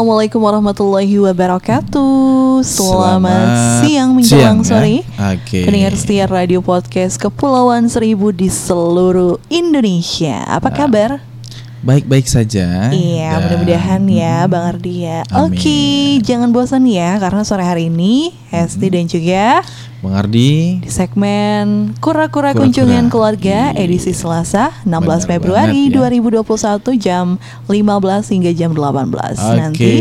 Assalamualaikum warahmatullahi wabarakatuh. Selamat, Selamat siang menjelang siang, ya. sore. Oke. Pendengar setia radio podcast Kepulauan Seribu di seluruh Indonesia. Apa Nah, kabar? Baik-baik saja. Iya, mudah-mudahan ya Bang Ardi ya. Oke, jangan bosan ya karena sore hari ini Hesti dan juga Bang Ardi. di segmen Kura-Kura. Kunjungan Keluarga Iya. edisi Selasa 16 Benar Februari banget ya. 2021 jam 15 hingga jam 18. Oke. Nanti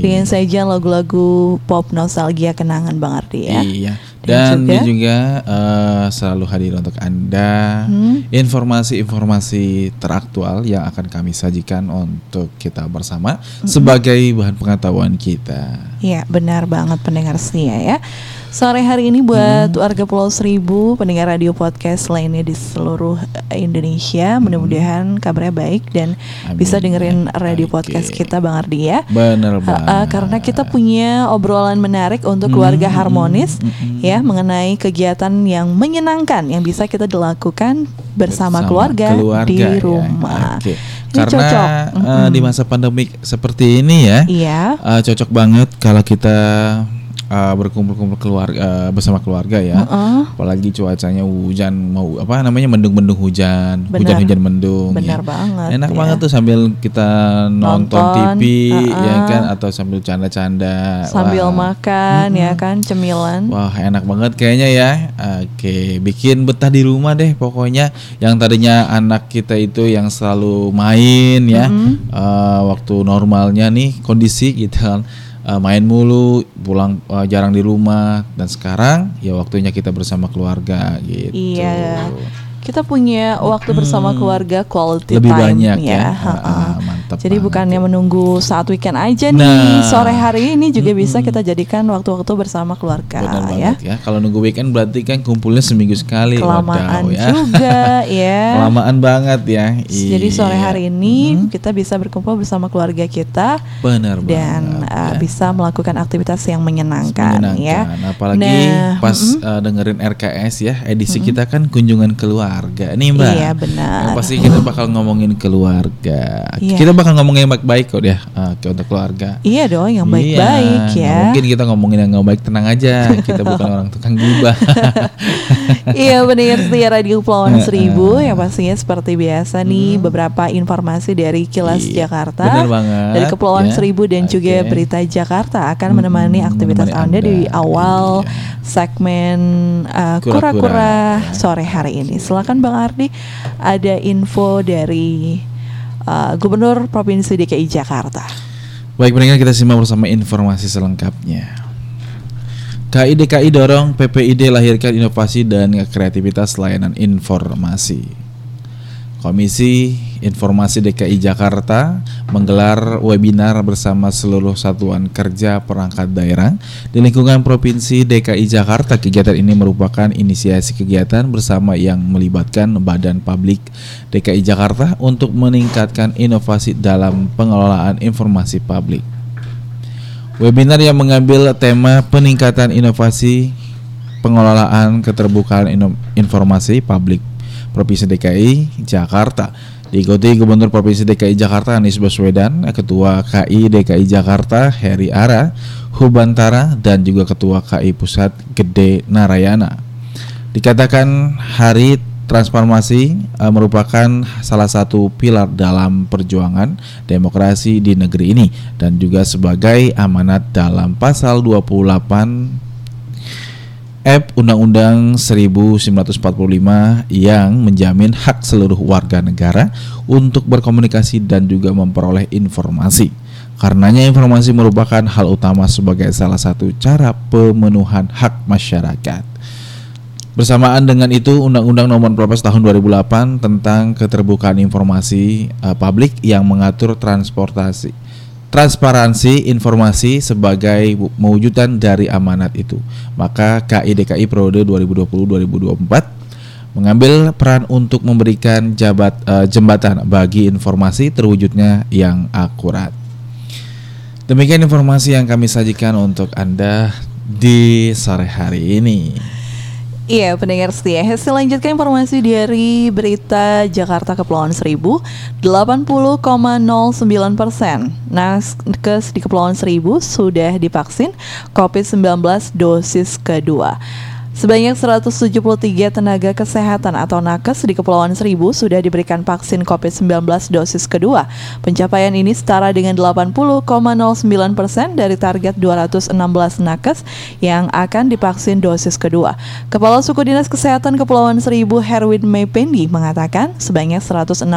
dengan saja lagu-lagu pop nostalgia kenangan Bang Ardi ya. Iya. Dan Dan juga- dia juga eh, selalu hadir untuk Anda Hmm. informasi-informasi teraktual yang akan kami sajikan untuk kita bersama Hmm. sebagai bahan pengetahuan kita. Iya, benar banget pendengar setia ya. Sore hari ini buat warga Pulau Seribu, pendengar radio podcast lainnya di seluruh Indonesia, mudah-mudahan kabarnya baik dan Amin. bisa dengerin radio Oke. podcast kita Bang Ardi ya. Bener Uh, banget. uh, karena kita punya obrolan menarik untuk keluarga Hmm, harmonis hmm, hmm, ya mengenai kegiatan yang menyenangkan yang bisa kita dilakukan bersama, Bersama keluarga, di ya. rumah. Oke. Ini Karena cocok. eh, Mm-mm. di masa pandemik seperti ini ya, Iya. eh, cocok banget kalau kita eh, berkumpul-kumpul keluarga eh, bersama keluarga ya. Heeh. Apalagi cuacanya hujan mau apa namanya mendung-mendung hujan, hujan-hujan mendung. Benar ya. banget, Enak ya. banget tuh sambil kita nonton, Nonton, TV ya uh-uh. kan atau sambil canda-canda. Sambil Wah. makan ya Mm-mm. kan cemilan. Wah enak banget kayaknya ya Oke bikin betah di rumah deh pokoknya Yang tadinya anak kita itu yang selalu main ya Mm-mm. Eh, Waktu normalnya nih kondisi gitu kan eh, main mulu pulang eh, jarang di rumah dan sekarang ya waktunya kita bersama keluarga gitu Iya. Kita punya waktu bersama keluarga quality lebih time banyak ya, ya. Heeh. ah, mantap Jadi bukannya ya. menunggu saat weekend aja nih, Nah. sore hari ini juga bisa kita jadikan waktu-waktu bersama keluarga Benar ya. ya kalau nunggu weekend berarti kan kumpulnya seminggu sekali Kelamaan wadaw ya juga ya. kelamaan banget ya Jadi sore Iya. hari ini Mm-mm. kita bisa berkumpul bersama keluarga kita benar dan banget, uh, ya. bisa melakukan aktivitas yang menyenangkan, ya. Menyenangkan. Apalagi Nah, pas mm-mm. uh, dengerin RKS ya, edisi kita kan kunjungan keluarga nih Mbak. Iya, benar. Yang pasti kita bakal ngomongin keluarga. Iya. Kita bakal ngomongin yang baik-baik kok ya, uh, ke untuk keluarga. Iya dong, yang Iya, baik-baik nggak ya. Mungkin kita ngomongin yang nggak baik tenang aja. Kita bukan orang tukang gibah. iya benar setia Radio Pulauan Seribu yang pastinya seperti biasa nih beberapa informasi dari Kilas Iya, Jakarta benar banget, dari Kepulauan ya. Seribu dan juga Oke. Berita Jakarta akan menemani Mm-mm, aktivitas menemani Anda, di Anda. awal Iya. segmen uh, Kura-kura, ya. sore hari ini. Silakan Bang Ardi ada info dari uh, Gubernur Provinsi DKI Jakarta. Baik pendengar kita simak bersama informasi selengkapnya. KI DKI dorong PPID lahirkan inovasi dan kreativitas layanan informasi. Komisi Informasi DKI Jakarta menggelar webinar bersama seluruh satuan kerja perangkat daerah di lingkungan Provinsi DKI Jakarta. Kegiatan ini merupakan inisiasi kegiatan bersama yang melibatkan Badan Publik DKI Jakarta untuk meningkatkan inovasi dalam pengelolaan informasi publik. Webinar yang mengambil tema peningkatan inovasi pengelolaan keterbukaan informasi publik Provinsi DKI Jakarta diikuti Gubernur Provinsi DKI Jakarta Anies Baswedan, Ketua KI DKI Jakarta Heri Ara, Hubantara dan juga Ketua KI Pusat Gede Narayana. Dikatakan hari transformasi eh, merupakan salah satu pilar dalam perjuangan demokrasi di negeri ini dan juga sebagai amanat dalam pasal 28 Ep Undang-Undang 1945 yang menjamin hak seluruh warga negara untuk berkomunikasi dan juga memperoleh informasi. Karenanya informasi merupakan hal utama sebagai salah satu cara pemenuhan hak masyarakat. Bersamaan dengan itu, Undang-Undang Nomor 14 Tahun 2008 tentang keterbukaan informasi eh, publik yang mengatur transportasi transparansi informasi sebagai wu- mewujudan dari amanat itu. Maka KI DKI periode 2020-2024 mengambil peran untuk memberikan jabat eh, jembatan bagi informasi terwujudnya yang akurat. Demikian informasi yang kami sajikan untuk Anda di sore hari ini. Iya pendengar setia. Hasil lanjutkan informasi dari berita Jakarta Kepulauan Seribu 80,09 persen. Nakes di Kepulauan Seribu sudah divaksin COVID-19 dosis kedua Sebanyak 173 tenaga kesehatan atau nakes di Kepulauan Seribu sudah diberikan vaksin COVID-19 dosis kedua. Pencapaian ini setara dengan 80,09 persen dari target 216 nakes yang akan divaksin dosis kedua. Kepala Suku Dinas Kesehatan Kepulauan Seribu Herwin Mependi mengatakan sebanyak 164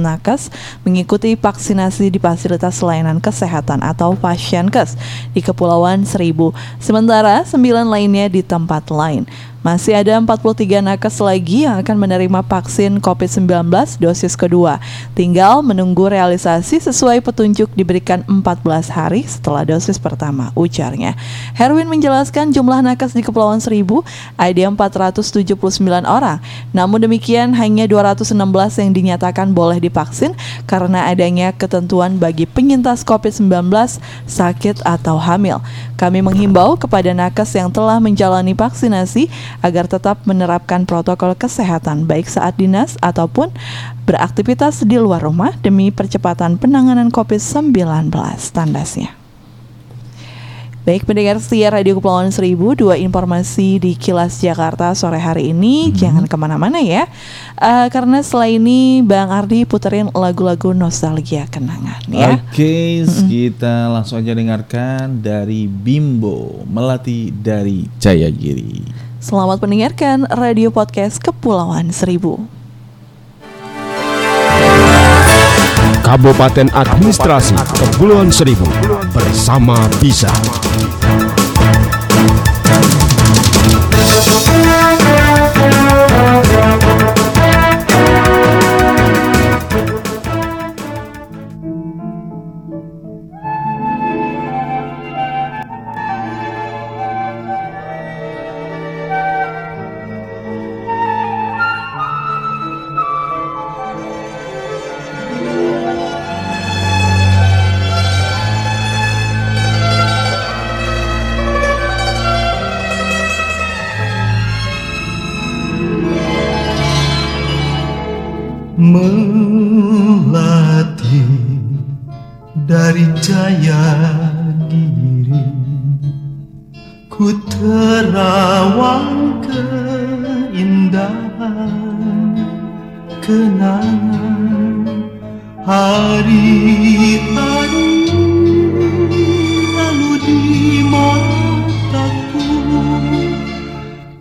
nakes mengikuti vaksinasi di fasilitas layanan kesehatan atau pasienkes di Kepulauan Seribu, sementara 9 lainnya di tempat lain. line Masih ada 43 nakes lagi yang akan menerima vaksin COVID-19 dosis kedua. Tinggal menunggu realisasi sesuai petunjuk diberikan 14 hari setelah dosis pertama, ujarnya. Herwin menjelaskan jumlah nakes di Kepulauan Seribu ada 479 orang. Namun demikian hanya 216 yang dinyatakan boleh divaksin karena adanya ketentuan bagi penyintas COVID-19 sakit atau hamil. Kami menghimbau kepada nakes yang telah menjalani vaksinasi agar tetap menerapkan protokol kesehatan baik saat dinas ataupun beraktivitas di luar rumah demi percepatan penanganan COVID-19 tandasnya. Baik pendengar setia Radio Kepulauan Seribu Dua informasi di Kilas Jakarta sore hari ini. Jangan ke mana-mana ya. Eh, Karena setelah ini Bang Ardi puterin lagu-lagu nostalgia kenangan ya. Oke, kita langsung aja dengarkan dari Bimbo Melati dari Jayagiri. Selamat mendengarkan Radio Podcast Kepulauan Seribu Kabupaten Administrasi Kepulauan Seribu bersama Bisa.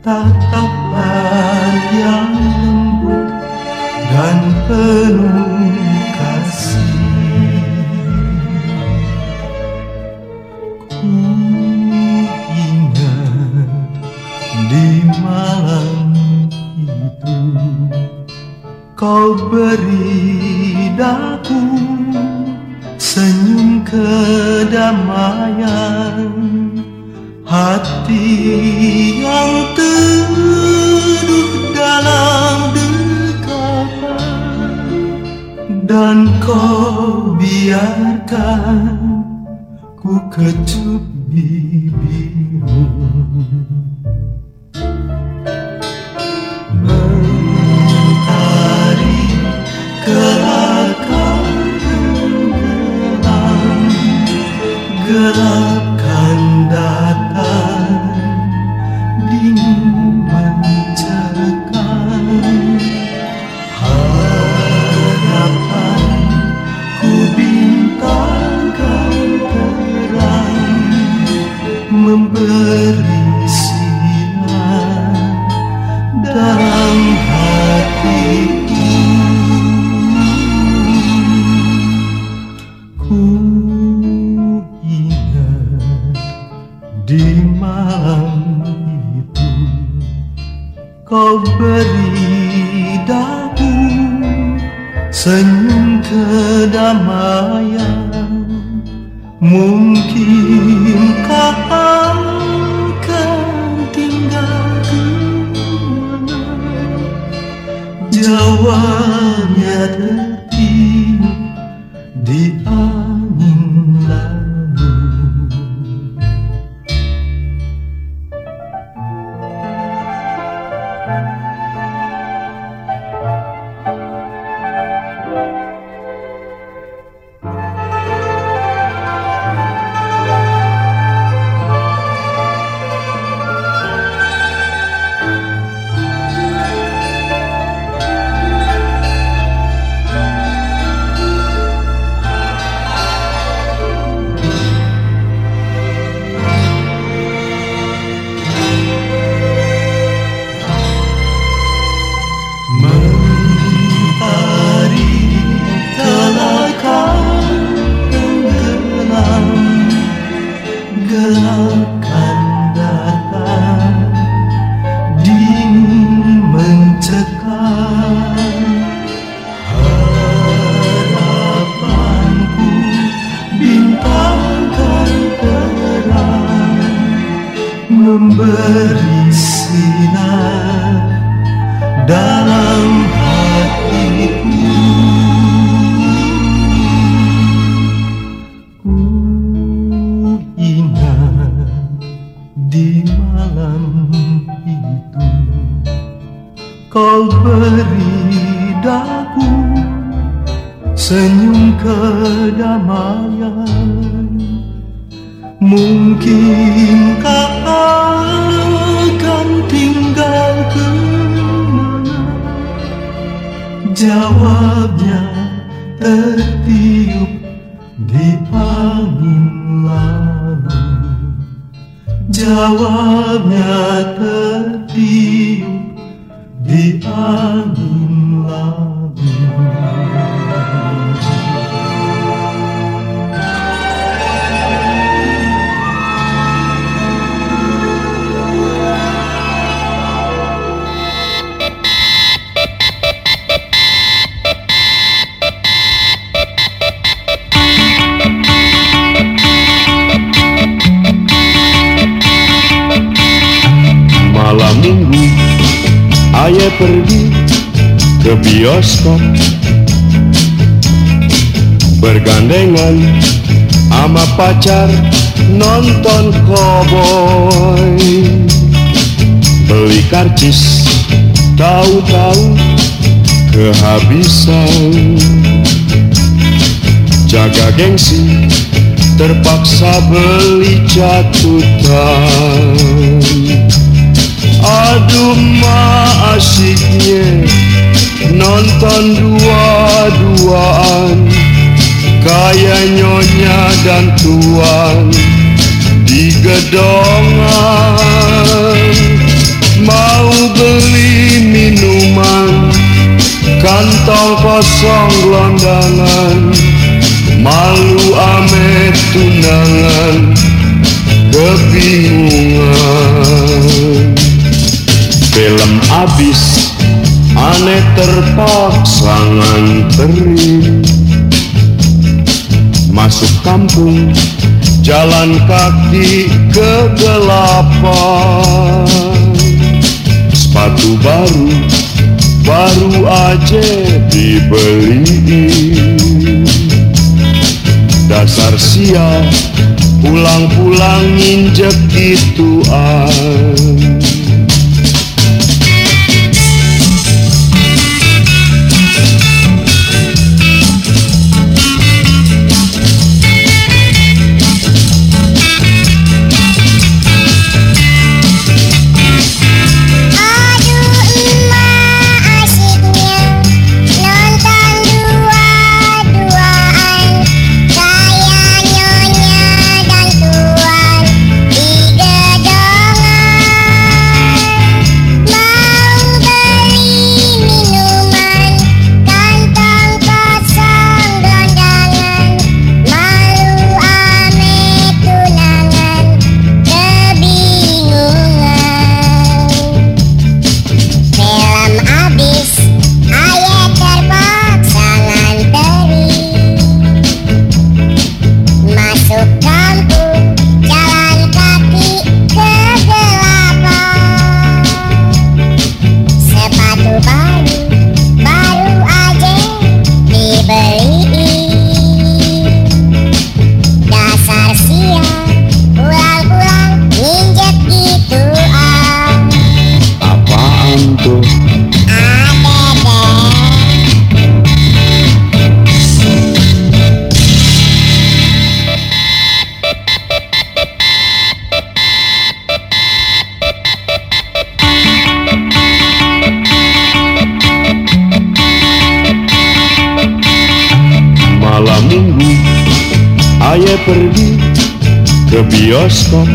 Tatapan yang lembut dan penuh kasih. Ku ingat di malam itu kau beri daku senyum kedamaian hati biarkan ku kecup ke bioskop Bergandengan sama pacar nonton cowboy. Beli karcis tahu-tahu kehabisan. Jaga gengsi terpaksa beli catutan Aduh ma asiknya nonton dua-duaan Kayak nyonya dan tuan. Di gedongan Mau beli minuman. Kantong kosong gelondangan Malu ame tunangan. Kebingungan. Film abis aneh terpaksa nganterin Masuk kampung jalan kaki kegelapan. Sepatu baru baru aja dibeliin. Dasar sial pulang-pulang nginjek gituan ke bioskop.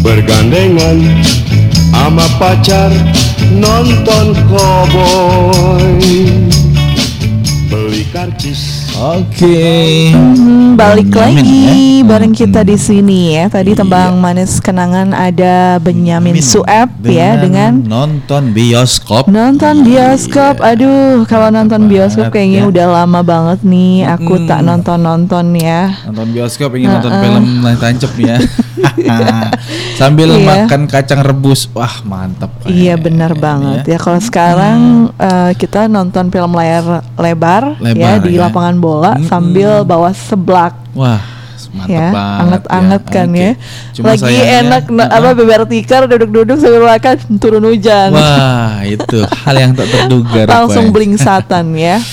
Bergandengan sama pacar nonton cowboy Oke. Hmm, balik Benyamin lagi ya. bareng kita Hmm. di sini ya. Tadi Iya. tembang manis kenangan ada Benyamin Sueb ya dengan nonton bioskop. nonton bioskop. Iya. Aduh, kalau nonton bioskop kayaknya ya. udah lama banget nih aku Mm-mm. tak nonton-nonton ya. Nonton bioskop ingin nonton film lain tancep ya. Sambil Iya. makan kacang rebus. Wah, mantap. Iya benar banget ya. ya. Kalau sekarang eh, kita nonton film layar lebar, ya Lebar, di ya. lapangan bola Mm-mm. sambil bawa seblak Wah, mantap ya, banget. anget-anget kan Oke. ya. Cuma Lagi enak na- apa beber tikar duduk-duduk sambil makan turun hujan. Wah, itu hal yang tak terduga. Langsung belingsatan ya.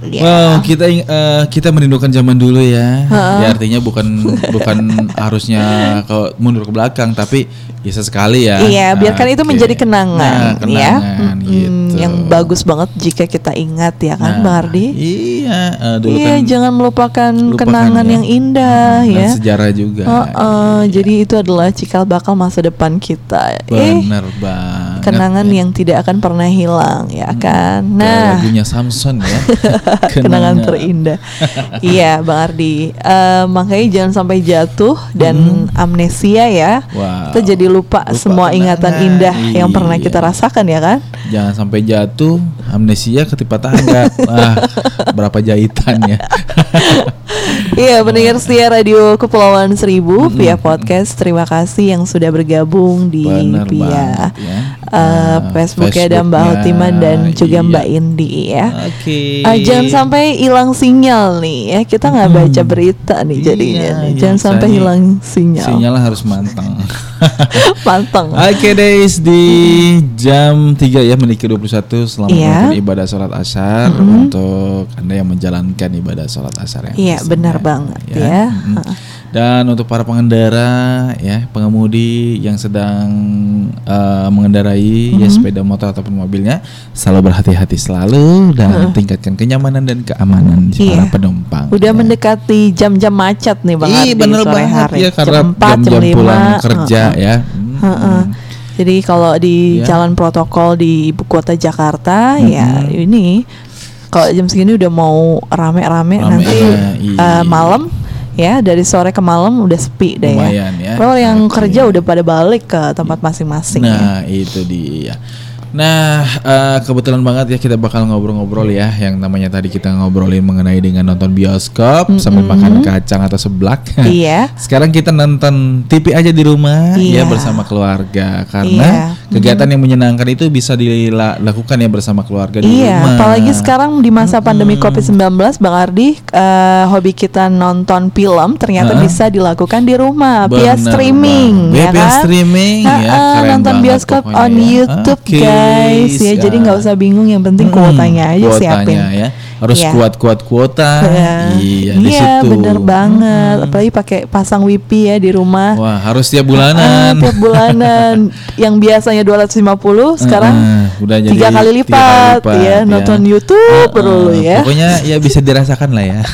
Ya. Wow, kita eh, kita merindukan zaman dulu ya. Ya artinya bukan bukan harusnya ke mundur ke belakang, tapi ya sesekali ya. Iya, biarkan itu menjadi kenangan, Nah, kenangan ya. gitu. Yang bagus banget jika kita ingat ya kan, Nah, Bang Ardi? Iya, eh, dulu Iya, kan jangan melupakan lupakan kenangan ya. yang indah dan ya. sejarah juga. Heeh, jadi itu adalah cikal bakal masa depan kita. eh, Bener banget. Kenangan ya. yang tidak akan pernah hilang, ya kan? Kayak Nah, lagunya Samson ya. kenangan terindah. iya, Bang Ardi. Eh, makanya jangan sampai jatuh dan amnesia ya. Wow. Kita jadi lupa, Lupa semua ingatan kenangan. indah yang pernah Iya. kita rasakan ya kan? Jangan sampai jatuh, amnesia ketipa tangga. Wah, berapa jahitannya. Iya, pendengar setia Radio Kepulauan Seribu via podcast. Terima kasih yang sudah bergabung di Bener via banget ya. eh, Nah, Facebooknya ada Mbak Hotiman dan juga iya. Mbak Indi ya. Oke. Eh, jangan sampai hilang sinyal nih ya. Kita nggak baca berita nih jadinya. Iya, nih. iya, Jangan sampai hilang sinyal. Sinyalnya harus mantang. Panteng. Oke guys di jam 3 ya menit ke-21 selamat Iya. ibadah sholat asar untuk Anda yang menjalankan ibadah sholat asar yang Iya, bersama, benar banget ya. Mm. Dan untuk para pengendara ya, pengemudi yang sedang eh, mengendarai ya sepeda motor ataupun mobilnya selalu berhati-hati selalu dan tingkatkan kenyamanan dan keamanan si Iya. para penumpang. Udah ya. mendekati jam-jam macet nih Bang Ardi bener sore banget hari. ya karena jam 4, jam jam-jam 5. pulang kerja heeh. ya. Hmm. Heeh. Jadi kalau di Iya. jalan protokol di ibu kota Jakarta ya ini kalau jam segini udah mau rame-rame Rame, nanti iya, iya. eh, malam ya dari sore ke malam udah sepi deh Lumayan ya. Kalau yang Oke. kerja udah pada balik ke tempat masing-masing ya. Nah, itu dia. Nah, eh, kebetulan banget ya kita bakal ngobrol-ngobrol ya yang namanya tadi kita ngobrolin mengenai dengan nonton bioskop sambil makan kacang atau seblak. Iya. Sekarang kita nonton TV aja di rumah Iya. ya bersama keluarga Iya. karena kegiatan yang menyenangkan itu bisa dilakukan ya bersama keluarga di Iya, rumah. apalagi sekarang di masa pandemi Covid-19, Bang Ardi, eh, hobi kita nonton film ternyata Heeh. bisa dilakukan di rumah via Bener streaming, banget. ya Via kan? streaming ya, Heeh, keren nonton bioskop on ya. YouTube, Oke, guys. Ya, jadi siap. nggak usah bingung, yang penting Hmm, kuotanya aja kuotanya siapin. ya. Harus Iya. kuat-kuat kuota. Iya, Iya, di iya, situ. bener banget. Apalagi pakai pasang wifi ya di rumah. Wah, harus tiap Ah, bulanan. tiap bulanan yang biasanya 250 sekarang Heeh, udah jadi tiga kali tiga kali lipat, lipat, ya ya. nonton YouTube Heeh, perlu ya. Pokoknya ya bisa dirasakan lah ya.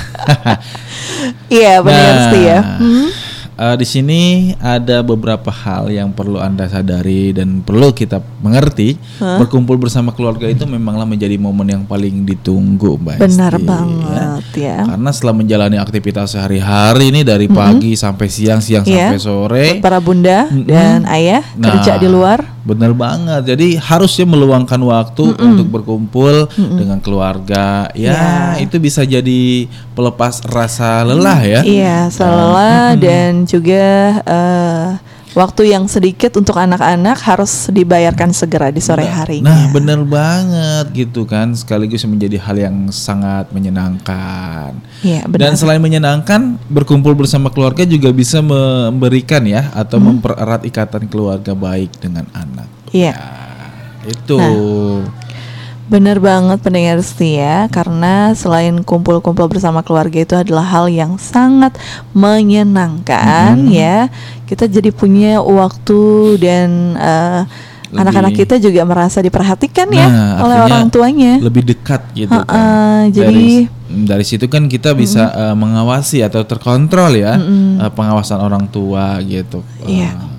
Iya benar sih ya. Hmm. Eh, di sini ada beberapa hal yang perlu anda sadari dan perlu kita mengerti. Berkumpul bersama keluarga itu memanglah menjadi momen yang paling ditunggu, Mbak. Benar Esti, ya. banget ya. Karena setelah menjalani aktivitas sehari-hari ini dari pagi sampai siang, siang Iya. sampai sore, Buat para bunda Mm-mm. dan ayah Nah, kerja di luar. Bener banget. Jadi harusnya meluangkan waktu untuk berkumpul dengan keluarga. Ya, Ya. itu bisa jadi pelepas rasa lelah ya. Iya, selelah dan juga eh, waktu yang sedikit untuk anak-anak harus dibayarkan segera di sore harinya. Nah, bener banget gitu kan. Sekaligus menjadi hal yang sangat menyenangkan. Iya, benar. Dan selain menyenangkan, berkumpul bersama keluarga juga bisa memberikan ya atau Hmm. mempererat ikatan keluarga baik dengan anak. Iya. Itu. Nah. Benar banget pendengar setia karena selain kumpul-kumpul bersama keluarga itu adalah hal yang sangat menyenangkan Mm-hmm. ya. Kita jadi punya waktu dan Lebih- anak-anak kita juga merasa diperhatikan ya Nah, oleh artinya orang tuanya. lebih dekat gitu Ha-ha, kan. jadi- dari, dari situ kan kita bisa eh, mengawasi atau terkontrol ya eh, pengawasan orang tua gitu. Iya. Eh,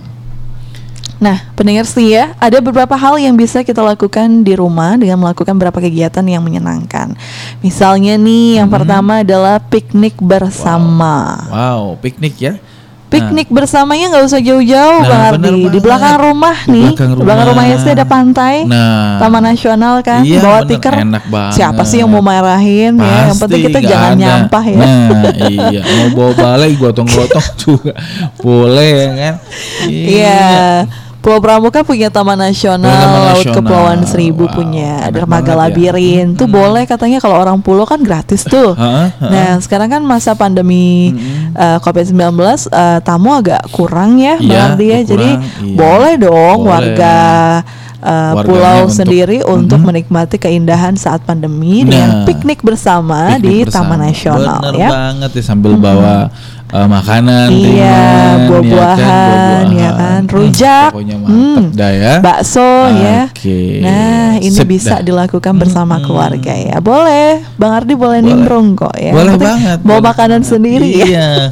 Nah, pendengar setia, ada beberapa hal yang bisa kita lakukan di rumah dengan melakukan beberapa kegiatan yang menyenangkan. Misalnya nih, yang pertama adalah piknik bersama. Wow, piknik ya. Piknik bersamanya nggak usah jauh-jauh, Nah, Bang Ardi. Di belakang rumah Di nih, belakang di belakang rumah rumah. SD ada pantai, Nah. Taman Nasional kan, Iya, bawa bener. tikar. Enak banget. Siapa sih yang mau marahin ya? Yang penting Pasti kita jangan ada. nyampah ya. Nah, iya. Mau bawa balai gotong-gotong juga boleh ya kan? Iya. Pulau Pramuka punya Taman Nasional, Taman Laut Nasional. Kepulauan Seribu Wow, punya dermaga banget ya. labirin. Tuh boleh katanya kalau orang pulau kan gratis tuh. Nah, sekarang kan masa pandemi eh, COVID-19 eh, tamu agak kurang ya, Bang Iya, ya. Jadi kurang, iya. boleh dong Boleh. warga Warganya pulau untuk- sendiri untuk Mhm. menikmati keindahan saat pandemi Nah, dengan piknik bersama Piknik di bersama. Taman Nasional Bener ya. banget ya sambil bawa uh, makanan, Iya, buah-buahan, ya kan, ya kan, Hmm, rujak, pokoknya hmm, dah ya. bakso ya. Nah, ini sip bisa dah. dilakukan bersama Mm-mm. keluarga ya. Boleh, Bang Ardi boleh, Boleh. nimbrung kok ya. Boleh penting banget. Bawa boleh makanan sendiri ya. Iya.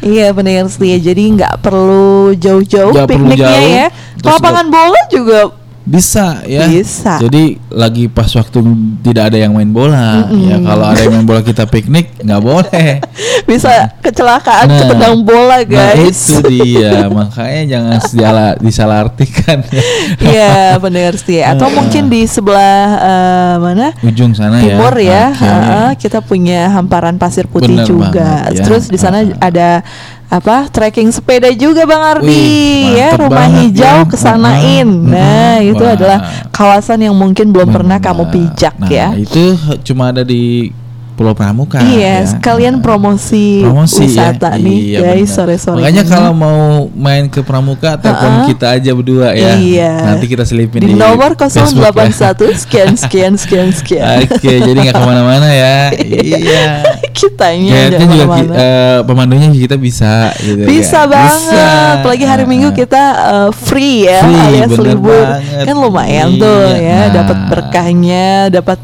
Iya pendengar setia. Jadi nggak perlu jauh-jauh perlu pikniknya jauh. ya. Lapangan bola juga Bisa ya. Bisa. Jadi lagi pas waktu tidak ada yang main bola, ya kalau ada yang main bola kita piknik nggak boleh. bisa kecelakaan Nah, ketendang bola Nah guys. itu dia, makanya jangan salah disalahartikan ya. Iya pendengar setia. Atau Heeh. mungkin di sebelah eh, mana? Ujung sana ya. timur ya, Oke. heeh, kita punya hamparan pasir putih Bener juga. banget ya. Terus di sana Heeh. ada apa trekking sepeda juga Bang Ardi Wih, ya rumah banget hijau ya. kesanain. Heeh, Nah heeh. itu Wah. adalah kawasan yang mungkin belum pernah kamu Benar. pijak nah, ya. itu cuma ada di Pulau Pramuka. Iya, ya. sekalian Nah, promosi, promosi wisata ya. nih Iya, guys sore-sore. Makanya ini. kalau mau main ke Pramuka telepon Heeh. kita aja berdua ya. Iya. Nanti kita selipin di di, nomor Facebook ya. 081 sekian sekian sekian sekian. Oke, jadi nggak ke mana-mana ya. iya. Kitanya Kayaknya jangan juga ki- ke mana-mana. eh, pemandunya kita bisa gitu Bisa kan. banget, Bisa. apalagi hari Heeh. Minggu kita uh, free ya, Free, alias libur, banget. kan lumayan tuh Iya, ya, nah. dapat berkahnya, dapat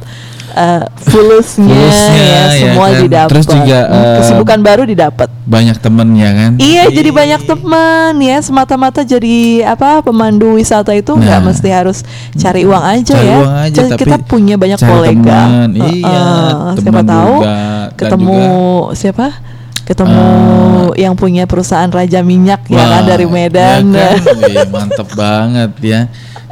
uh, fulusnya, Fulusnya, ya, ya semua kan. didapat. Terus juga, eh, kesibukan baru didapat. banyak temen ya kan. Iya, jadi banyak teman ya, semata-mata jadi apa pemandu wisata itu nggak Nah. mesti harus cari uang aja Cari ya. uang aja, Jadi tapi kita punya banyak kolega. teman. Heeh, Iya, siapa teman tahu juga. Ketemu siapa? Ketemu yang punya perusahaan Raja Minyak ya kan Wah, dari Medan. ya kan? Wih, mantep banget ya.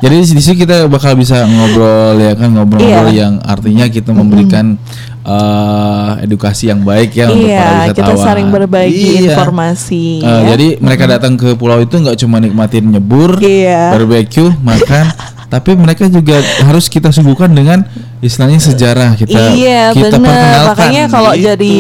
Jadi di sini kita bakal bisa ngobrol ya kan ngobrol-ngobrol Iya. yang artinya kita memberikan eh, edukasi yang baik ya untuk para Iya, kita wisatawan. saling berbagi Iya. informasi. Eh, ya. Jadi mereka datang ke pulau itu nggak cuma nikmatin nyebur, Iya. barbecue, makan, tapi mereka juga harus kita suguhkan dengan istilahnya sejarah kita. iya kita benar. perkenalkan Makanya kalau gitu. jadi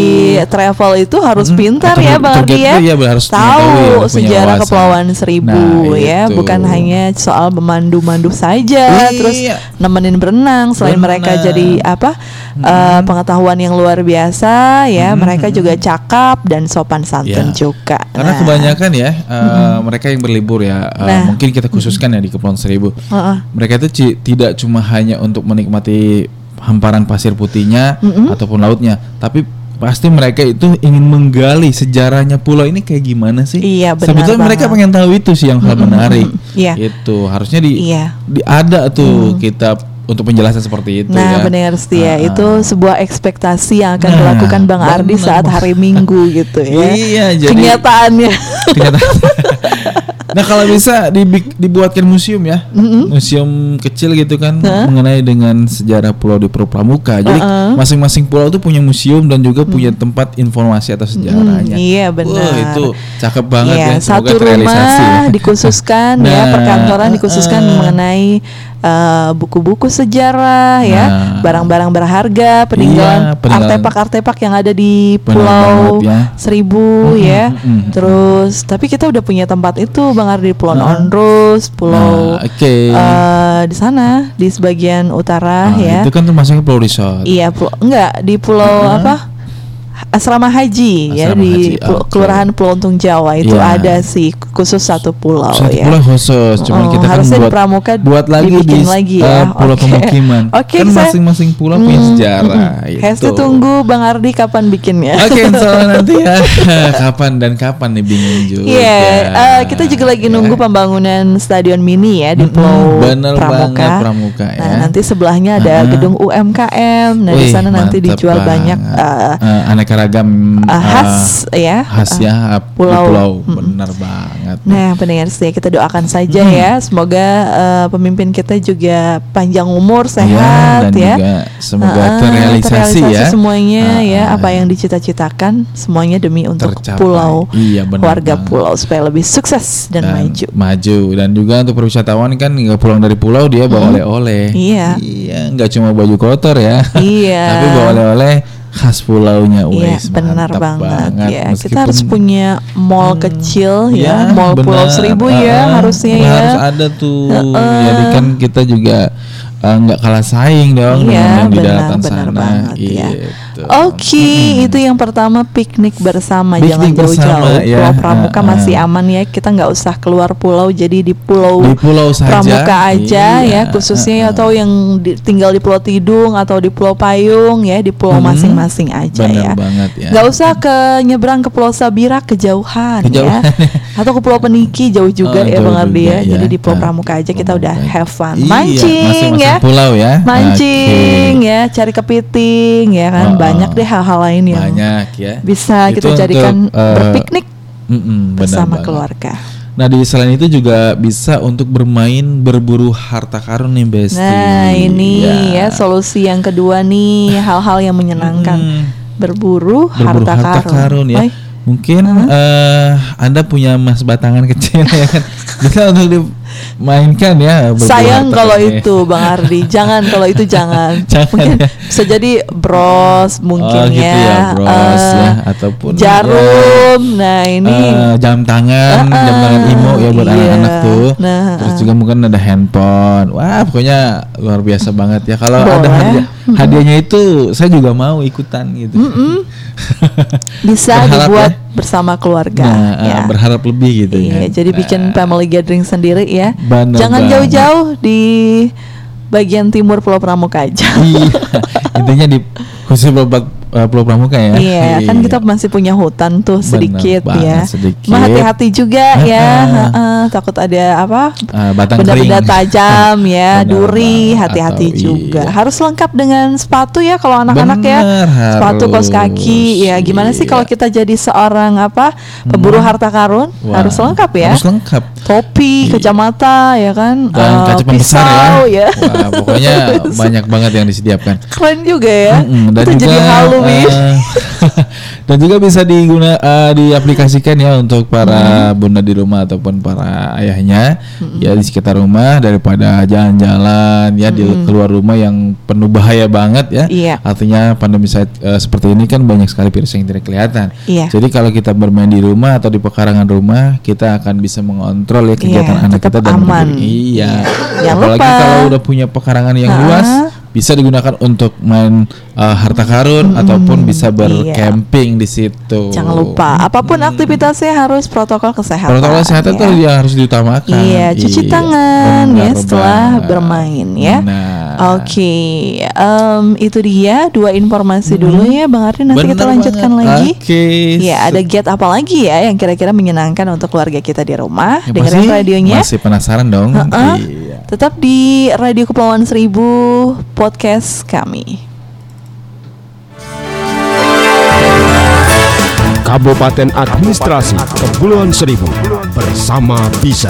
travel itu harus Mm, pintar ya Bang Ardi ya. iya, harus Tahu punya sejarah wawasan. Kepulauan Seribu Nah, ya, itu. bukan hanya soal memandu-mandu saja, Iya. terus nemenin berenang. Selain mereka Berenang. jadi apa eh, pengetahuan yang luar biasa ya, mereka juga cakap dan sopan santun Iya. juga. Karena Nah, kebanyakan ya eh, mereka yang berlibur ya, eh, Nah. mungkin kita khususkan ya di Kepulauan Seribu. heeh. Mereka itu tidak cuma hanya untuk menikmati hamparan pasir putihnya ataupun lautnya, tapi pasti mereka itu ingin menggali sejarahnya pulau ini kayak gimana sih? Iya, benar Sebetulnya mereka banget. pengen tahu itu sih yang hal menarik. Iya. Itu harusnya di, Iya. di ada tuh kita untuk penjelasan seperti itu Nah, ya. benar setia Ah, itu sebuah ekspektasi yang akan Nah, dilakukan Bang Ardi saat hari Minggu gitu ya. Iya, jadi- kenyataannya. Ternyata. nah kalau bisa dibi- dibuatkan museum ya, museum kecil gitu kan mengenai dengan sejarah pulau di Pulau Pramuka. Jadi Heeh. masing-masing pulau tuh punya museum dan juga punya tempat informasi atau sejarahnya. iya, benar. Wah itu cakep banget Iya, ya. satu Semoga terrealisasi rumah ya. dikhususkan ya Nah, perkantoran dikhususkan uh-uh. mengenai eh, buku-buku sejarah ya, Nah. barang-barang berharga, peninggalan Iya, peninggalan. artefak-artefak yang ada di Pulau banget ya. Seribu ya. mm-mm. Terus tapi kita udah punya tempat itu Bang Ardi Pulau Heeh. Onrus, Pulau Nah, oke. eh, di sana di sebagian utara Nah, ya. Itu kan termasuk pulau resort. Iya, pulau enggak di pulau apa? Asrama haji ya Asrama di haji, Pul- oke. Kelurahan Peluntung Jawa itu Iya. ada sih khusus satu pulau Satu ya. pulau khusus, cuman Oh, kita kan harusnya di buat Pramuka buat lagi di lagi eh, ya. pulau Oke. pemukiman. Oke, kan masing-masing pulau punya Hmm, sejarah. mm-mm. itu. Hesti tunggu Bang Ardi kapan bikinnya. Oke, insya Allah nanti ya. kapan dan kapan nih bingung juga. Iya, eh, kita juga lagi Ya. nunggu pembangunan stadion mini ya di Pulau bener Pramuka. banget, Pramuka, Nah, ya. nanti sebelahnya ada Uh-uh. gedung UMKM. Nah, di sana nanti dijual banyak eh, Eh, aneka ragam eh, eh, khas ya. khas ya di pulau. pulau. Mm-mm. Bener banget. Nah, pendengar setia kita doakan saja ya, semoga eh, pemimpin kita juga panjang umur, Iya, sehat dan ya. juga semoga Ah, terrealisasi, ya. semuanya Ah, ya, ah. apa yang dicita-citakan semuanya demi untuk Tercapai. pulau, Iya, benar warga banget. pulau supaya lebih sukses dan, maju. maju dan juga untuk perwisatawan kan nggak pulang dari pulau dia bawa oleh-oleh Iya. iya nggak cuma baju kotor ya Iya. tapi bawa oleh-oleh khas pulaunya Iya, wes benar mantap banget, ya. Kita Meskipun- harus punya mall kecil ya, Ya, mall Pulau benar. Seribu Ah, ya harusnya ya. harus ada tuh Heeh. jadi kan kita juga eh, nggak kalah saing dong Iya, dengan yang di benar, daratan benar sana banget ya. Gitu. Oke, itu yang pertama piknik bersama, Piknik jangan jauh-jauh. ya. Pulau Pramuka masih aman ya, kita nggak usah keluar pulau, jadi di pulau, Di pulau saja. Pramuka aja Iya, ya, khususnya ah. atau yang di- tinggal di Pulau Tidung atau di Pulau Payung ya, di pulau Hmm, masing-masing aja benar ya. banget ya. Nggak usah ke nyebrang ke Pulau Sabira kejauhan, Kejauhan. ya, atau ke Pulau Peniki jauh juga Oh, ya Bang Ardi ya. Jadi ya. di Pulau Ah, Pramuka aja kita udah have fun, Iya, mancing masing-masing ya, pulau ya. mancing ya, cari kepiting ya kan, Oh, banyak deh hal-hal lain yang banyak ya bisa Itu kita untuk, jadikan eh, berpiknik mm-mm, benar bersama banget. keluarga. Nah di selain itu juga bisa untuk bermain berburu harta karun nih Besti. Nah ini Ya. ya solusi yang kedua nih hal-hal yang menyenangkan Mm. berburu, berburu harta, karun. ya. Oi, Mungkin eh, Anda punya emas batangan kecil ya kan. Bisa untuk dimainkan ya. Sayang kalau ya. itu Bang Ardi, jangan kalau itu jangan. Jangan mungkin ya. bisa jadi bros mungkin oh, gitu ya, bros eh, ya ataupun jarum. Nah ya, ini eh, jam tangan, Ah, jam tangan imo ya buat iya. anak-anak tuh. Nah, Terus ah. juga mungkin ada handphone. Wah, pokoknya luar biasa banget ya. Kalau ada hadiah, hadiahnya itu saya juga mau ikutan gitu. bisa Berharap dibuat ya. Bersama keluarga. Nah, eh, ya. berharap lebih gitu Iya, kan. jadi bikin Nah, family gathering sendiri ya. Bener Jangan jauh-jauh di bagian timur Pulau Pramuka aja. Iya, intinya di khusus buat uh, Pulau Pramuka ya. Iya, kan kita masih punya hutan tuh Bener sedikit banget, ya. sedikit. Cuma hati-hati juga ya, Ah, ah. heeh, takut ada apa? Uh, batang Benda-benda kering. tajam ya, Bener duri, hati-hati juga. iya. Harus lengkap dengan sepatu ya kalau anak-anak ya. Bener, Sepatu kaos harus. kaki. Ya, gimana sih Iya. kalau kita jadi seorang apa? Pemburu harta karun? Wah, Harus lengkap ya. Harus lengkap. Topi, Iya. kacamata ya kan, Dan eh, kaca pembesar ya. ya. Wah, pokoknya banyak banget yang disediakan. Keren juga ya. Mm-mm, dan Itu juga jadi Halloween. dan juga bisa diguna eh, diaplikasikan ya untuk para bunda di rumah ataupun para ayahnya ya di sekitar rumah daripada jalan-jalan ya di keluar rumah yang penuh bahaya banget ya. Iya. Artinya pandemi saat eh, seperti ini kan banyak sekali virus yang tidak kelihatan. Iya. Jadi kalau kita bermain di rumah atau di pekarangan rumah, kita akan bisa mengontrol ya kegiatan Iya, anak kita dan aman. Iya. Jangan Apalagi lupa. kalau udah punya pekarangan yang Ah. luas, bisa digunakan untuk main uh, harta karun ataupun bisa bercamping di situ. Jangan lupa, apa pun aktivitasnya harus protokol kesehatan. Protokol kesehatan ya. itu yang harus diutamakan. Iya, cuci tangan ya benar setelah banget. bermain ya. Nah. Oke, em, itu dia dua informasi dulu ya, Bang Ardi. Nanti kita Benar lanjutkan banget. lagi. Oke. Ya, ada get apa lagi ya yang kira-kira menyenangkan untuk keluarga kita di rumah? Ya, Dengerin pasti radionya. Masih penasaran dong? Heeh. Iya. Tetap di Radio Kepulauan Seribu podcast kami. Kabupaten Administrasi Kepulauan Seribu bersama Bisa.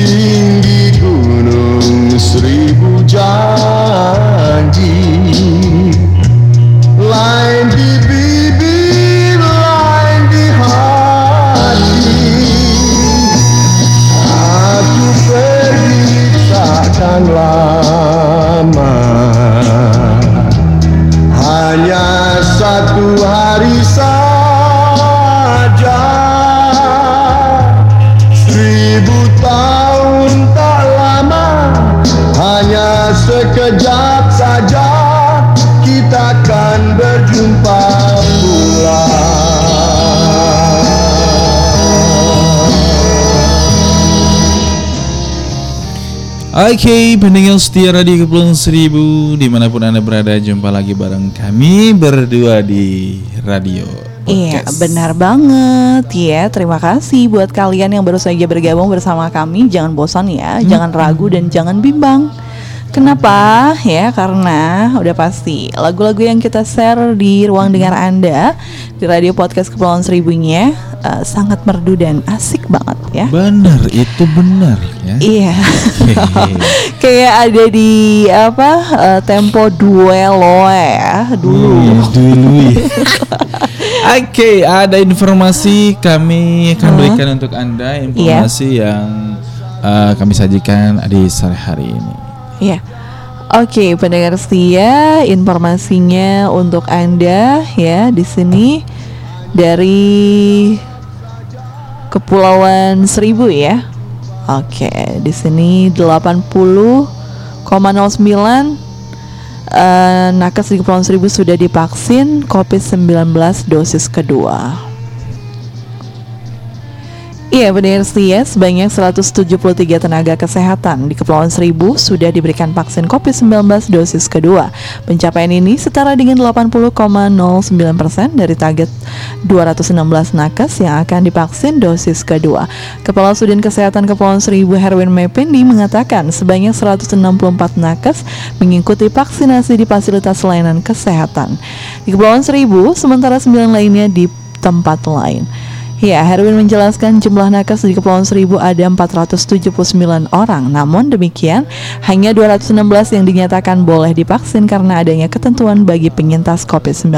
Tinggi gunung seribu janji Oke, pendengar setia Radio Kepulauan Seribu Di mana pun Anda berada, jumpa lagi bareng kami berdua di Radio Iya, benar banget ya. Terima kasih buat kalian yang baru saja bergabung bersama kami. Jangan bosan ya, jangan ragu dan jangan bimbang. Kenapa? Ya, karena udah pasti lagu-lagu yang kita share di ruang dengar Anda di Radio Podcast Kepulauan Seribunya eh, sangat merdu dan asik banget ya. Benar, itu benar ya Iya. Kayak ada di apa eh, tempo duelo ya dulu. Wih, dulu. Oke, ada informasi kami akan berikan untuk Anda Informasi yang uh, kami sajikan di sore hari ini Iya. Oke, pendengar setia, informasinya untuk Anda ya di sini dari Kepulauan Seribu ya. Oke, di sini 80,09 eh, nakes di Kepulauan Seribu sudah divaksin COVID-19 dosis kedua. Iya benar setia sebanyak 173 tenaga kesehatan di Kepulauan Seribu sudah diberikan vaksin COVID-19 dosis kedua. Pencapaian ini setara dengan 80,09% dari target 216 nakes yang akan divaksin dosis kedua. Kepala Sudin Kesehatan Kepulauan Seribu Herwin Mependi mengatakan sebanyak 164 nakes mengikuti vaksinasi di fasilitas layanan kesehatan. Di Kepulauan Seribu, sementara 9 lainnya di tempat lain. Ya, Herwin menjelaskan jumlah nakes di Kepulauan Seribu ada 479 orang. Namun demikian, hanya 216 yang dinyatakan boleh divaksin karena adanya ketentuan bagi penyintas COVID-19,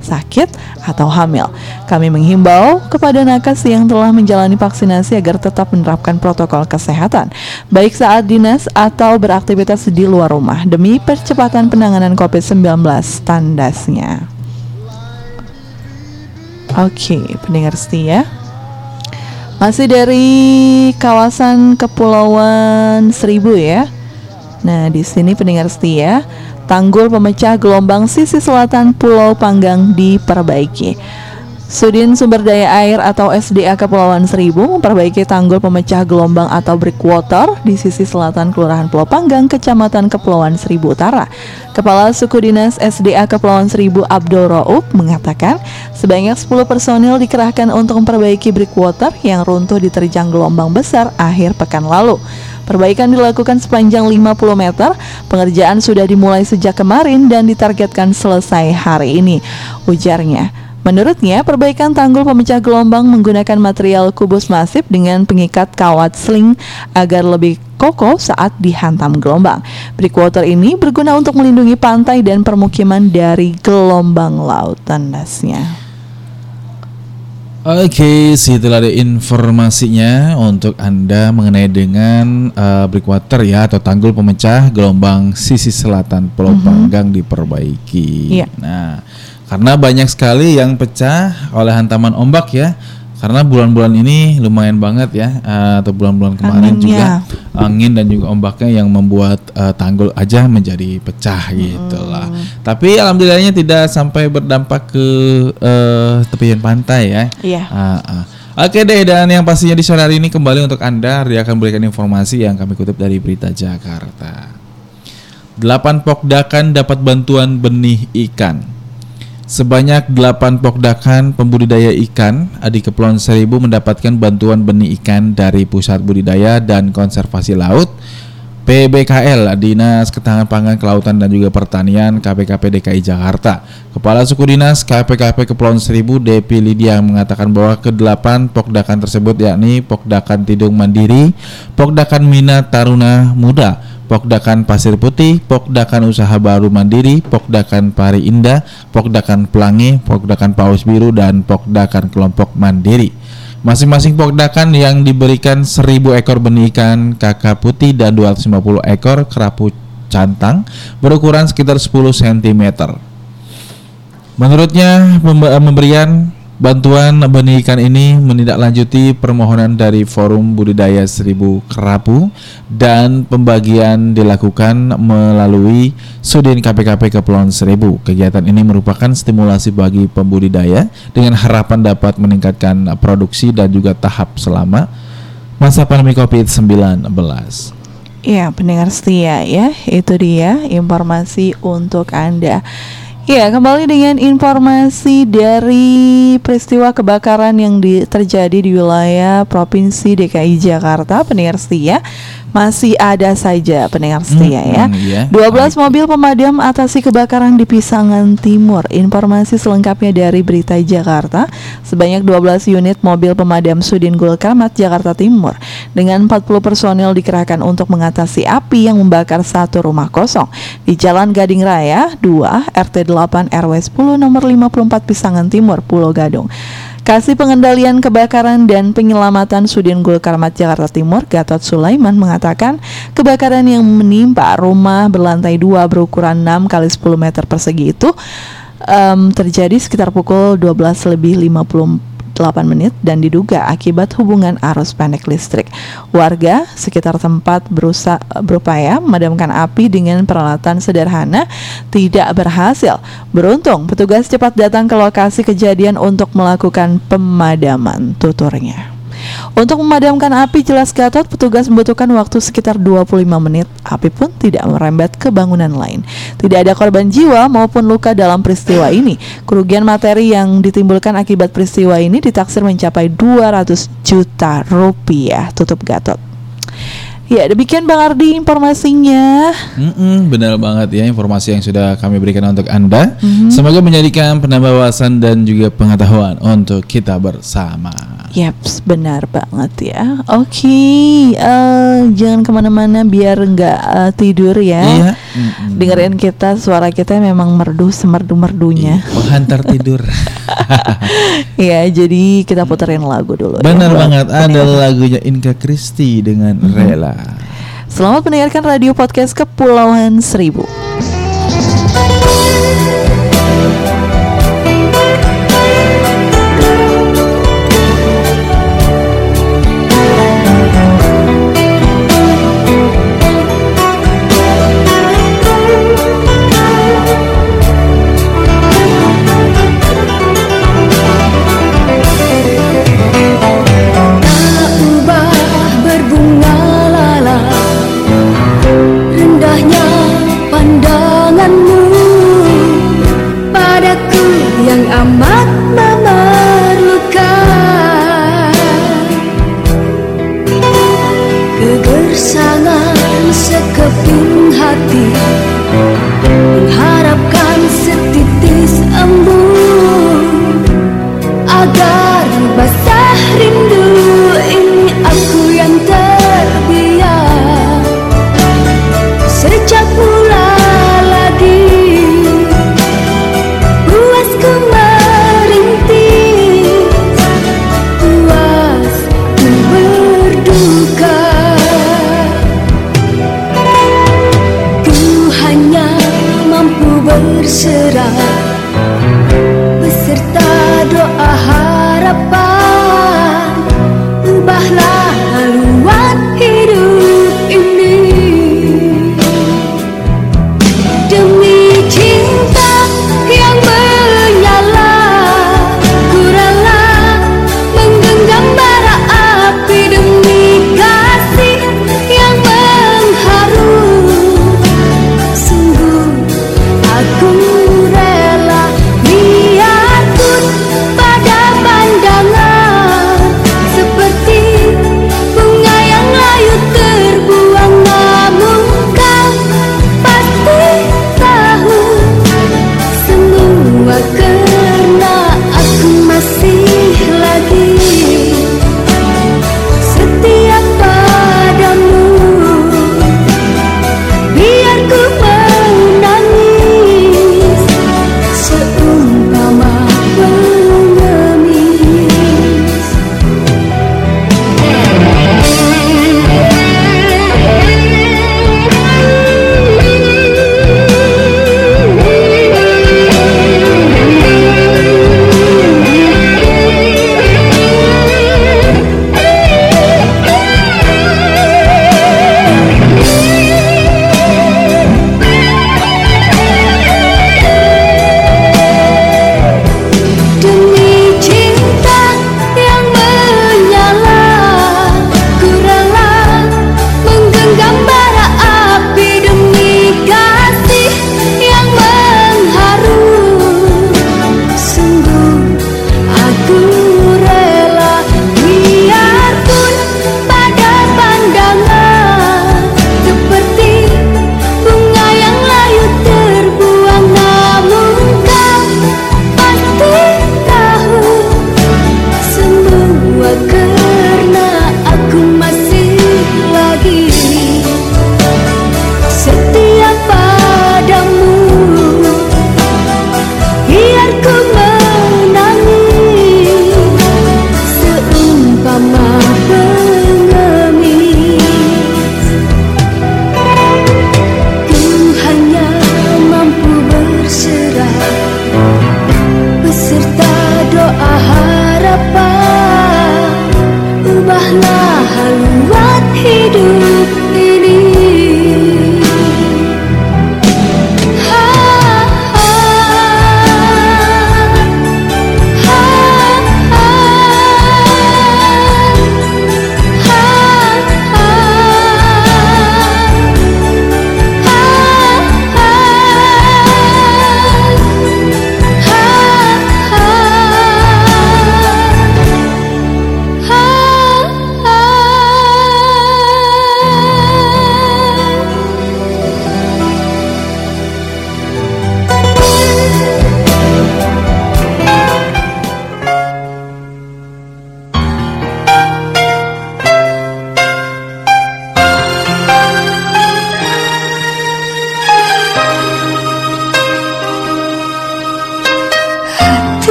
sakit atau hamil. Kami menghimbau kepada nakes yang telah menjalani vaksinasi agar tetap menerapkan protokol kesehatan, baik saat dinas atau beraktivitas di luar rumah demi percepatan penanganan COVID-19 tandasnya. Oke, pendengar setia. Masih dari kawasan Kepulauan Seribu ya. Nah, di sini pendengar setia, tanggul pemecah gelombang sisi selatan Pulau Panggang diperbaiki. Sudin Sumber Daya Air atau SDA Kepulauan Seribu memperbaiki tanggul pemecah gelombang atau breakwater di sisi selatan Kelurahan Pulau Panggang, Kecamatan Kepulauan Seribu Utara. Kepala Suku Dinas SDA Kepulauan Seribu Abdul Raub mengatakan sebanyak 10 personil dikerahkan untuk memperbaiki breakwater yang runtuh diterjang gelombang besar akhir pekan lalu. Perbaikan dilakukan sepanjang 50 meter. Pengerjaan sudah dimulai sejak kemarin dan ditargetkan selesai hari ini. Ujarnya, Menurutnya, perbaikan tanggul pemecah gelombang menggunakan material kubus masif dengan pengikat kawat sling agar lebih kokoh saat dihantam gelombang. Breakwater ini berguna untuk melindungi pantai dan permukiman dari gelombang laut tandasnya. Oke, situlah ada informasinya untuk Anda mengenai dengan uh, breakwater ya atau tanggul pemecah gelombang sisi selatan Pulau Panggang diperbaiki. Iya. Nah, karena banyak sekali yang pecah oleh hantaman ombak ya. Karena bulan-bulan ini lumayan banget ya uh, atau bulan-bulan kemarin juga angin dan juga ombaknya yang membuat uh, tanggul aja menjadi pecah gitu lah. Tapi alhamdulillahnya tidak sampai berdampak ke uh, tepian pantai ya. Iya. Ah, ah. Oke deh dan yang pastinya di sore hari ini kembali untuk Anda dia akan berikan informasi yang kami kutip dari Berita Jakarta. Delapan pokdakan dapat bantuan benih ikan. Sebanyak 8 pokdakan pembudidaya ikan di Kepulauan Seribu mendapatkan bantuan benih ikan dari Pusat Budidaya dan Konservasi Laut PBKL Dinas Ketahanan Pangan Kelautan dan juga Pertanian KPKP DKI Jakarta. Kepala Suku Dinas KPKP Kepulauan Seribu Depi Lydia mengatakan bahwa kedelapan pokdakan tersebut yakni Pokdakan Tidung Mandiri, Pokdakan Mina Taruna Muda, Pokdakan Pasir Putih, Pokdakan Usaha Baru Mandiri, Pokdakan Pari Indah, Pokdakan Pelangi, Pokdakan Paus Biru dan Pokdakan Kelompok Mandiri. Masing-masing pokdakan yang diberikan 1000 ekor benih ikan kakak putih dan 250 ekor kerapu cantang berukuran sekitar 10 cm. Menurutnya pembe- pemberian bantuan benih ikan ini menindaklanjuti permohonan dari Forum Budidaya Seribu Kerapu dan pembagian dilakukan melalui Sudin KPKP Kepulauan Seribu. Kegiatan ini merupakan stimulasi bagi pembudidaya dengan harapan dapat meningkatkan produksi dan juga tahap selama masa pandemi COVID-19. Iya, pendengar setia ya, itu dia informasi untuk Anda. Ya, kembali dengan informasi dari peristiwa kebakaran yang di- terjadi di wilayah Provinsi DKI Jakarta, pendengar setia. Masih ada saja pendengar setia Hmm, ya. hmm, iya. 12 mobil pemadam atasi kebakaran di Pisangan Timur. Informasi selengkapnya dari Berita Jakarta. Sebanyak 12 unit mobil pemadam Sudin Gul Karmat Jakarta Timur dengan 40 personil dikerahkan untuk mengatasi api yang membakar satu rumah kosong di Jalan Gading Raya 2 RT 8 RW 10 nomor 54 Pisangan Timur Pulau Gadung. Kasih Pengendalian Kebakaran dan Penyelamatan Sudin Gul Karmat Jakarta Timur Gatot Sulaiman mengatakan kebakaran yang menimpa rumah berlantai dua berukuran 6 kali 10 meter persegi itu em, terjadi sekitar pukul 12 lebih 58 menit dan diduga akibat hubungan arus pendek listrik. Warga sekitar tempat berusaha berupaya memadamkan api dengan peralatan sederhana tidak berhasil. Beruntung petugas cepat datang ke lokasi kejadian untuk melakukan pemadaman tuturnya. Untuk memadamkan api jelas Gatot petugas membutuhkan waktu sekitar 25 menit. Api pun tidak merembet ke bangunan lain. Tidak ada korban jiwa maupun luka dalam peristiwa ini. Kerugian materi yang ditimbulkan akibat peristiwa ini ditaksir mencapai 200 juta rupiah. Tutup Gatot. Ya, demikian Bang Ardi informasinya. Mm-mm, benar banget ya informasi yang sudah kami berikan untuk Anda. Semoga menjadikan penambah wawasan dan juga pengetahuan untuk kita bersama. Yaps, benar banget ya. Oke, eh, jangan ke mana-mana biar nggak eh, tidur ya. Iya. Mm-mm. Dengerin kita, suara kita memang merdu semerdu-merdunya. Penghantar tidur. Iya, jadi kita puterin lagu dulu. ya, Benar buat banget ada lagunya Inka Kristi dengan Rela. Selamat mendengarkan radio podcast Kepulauan Seribu.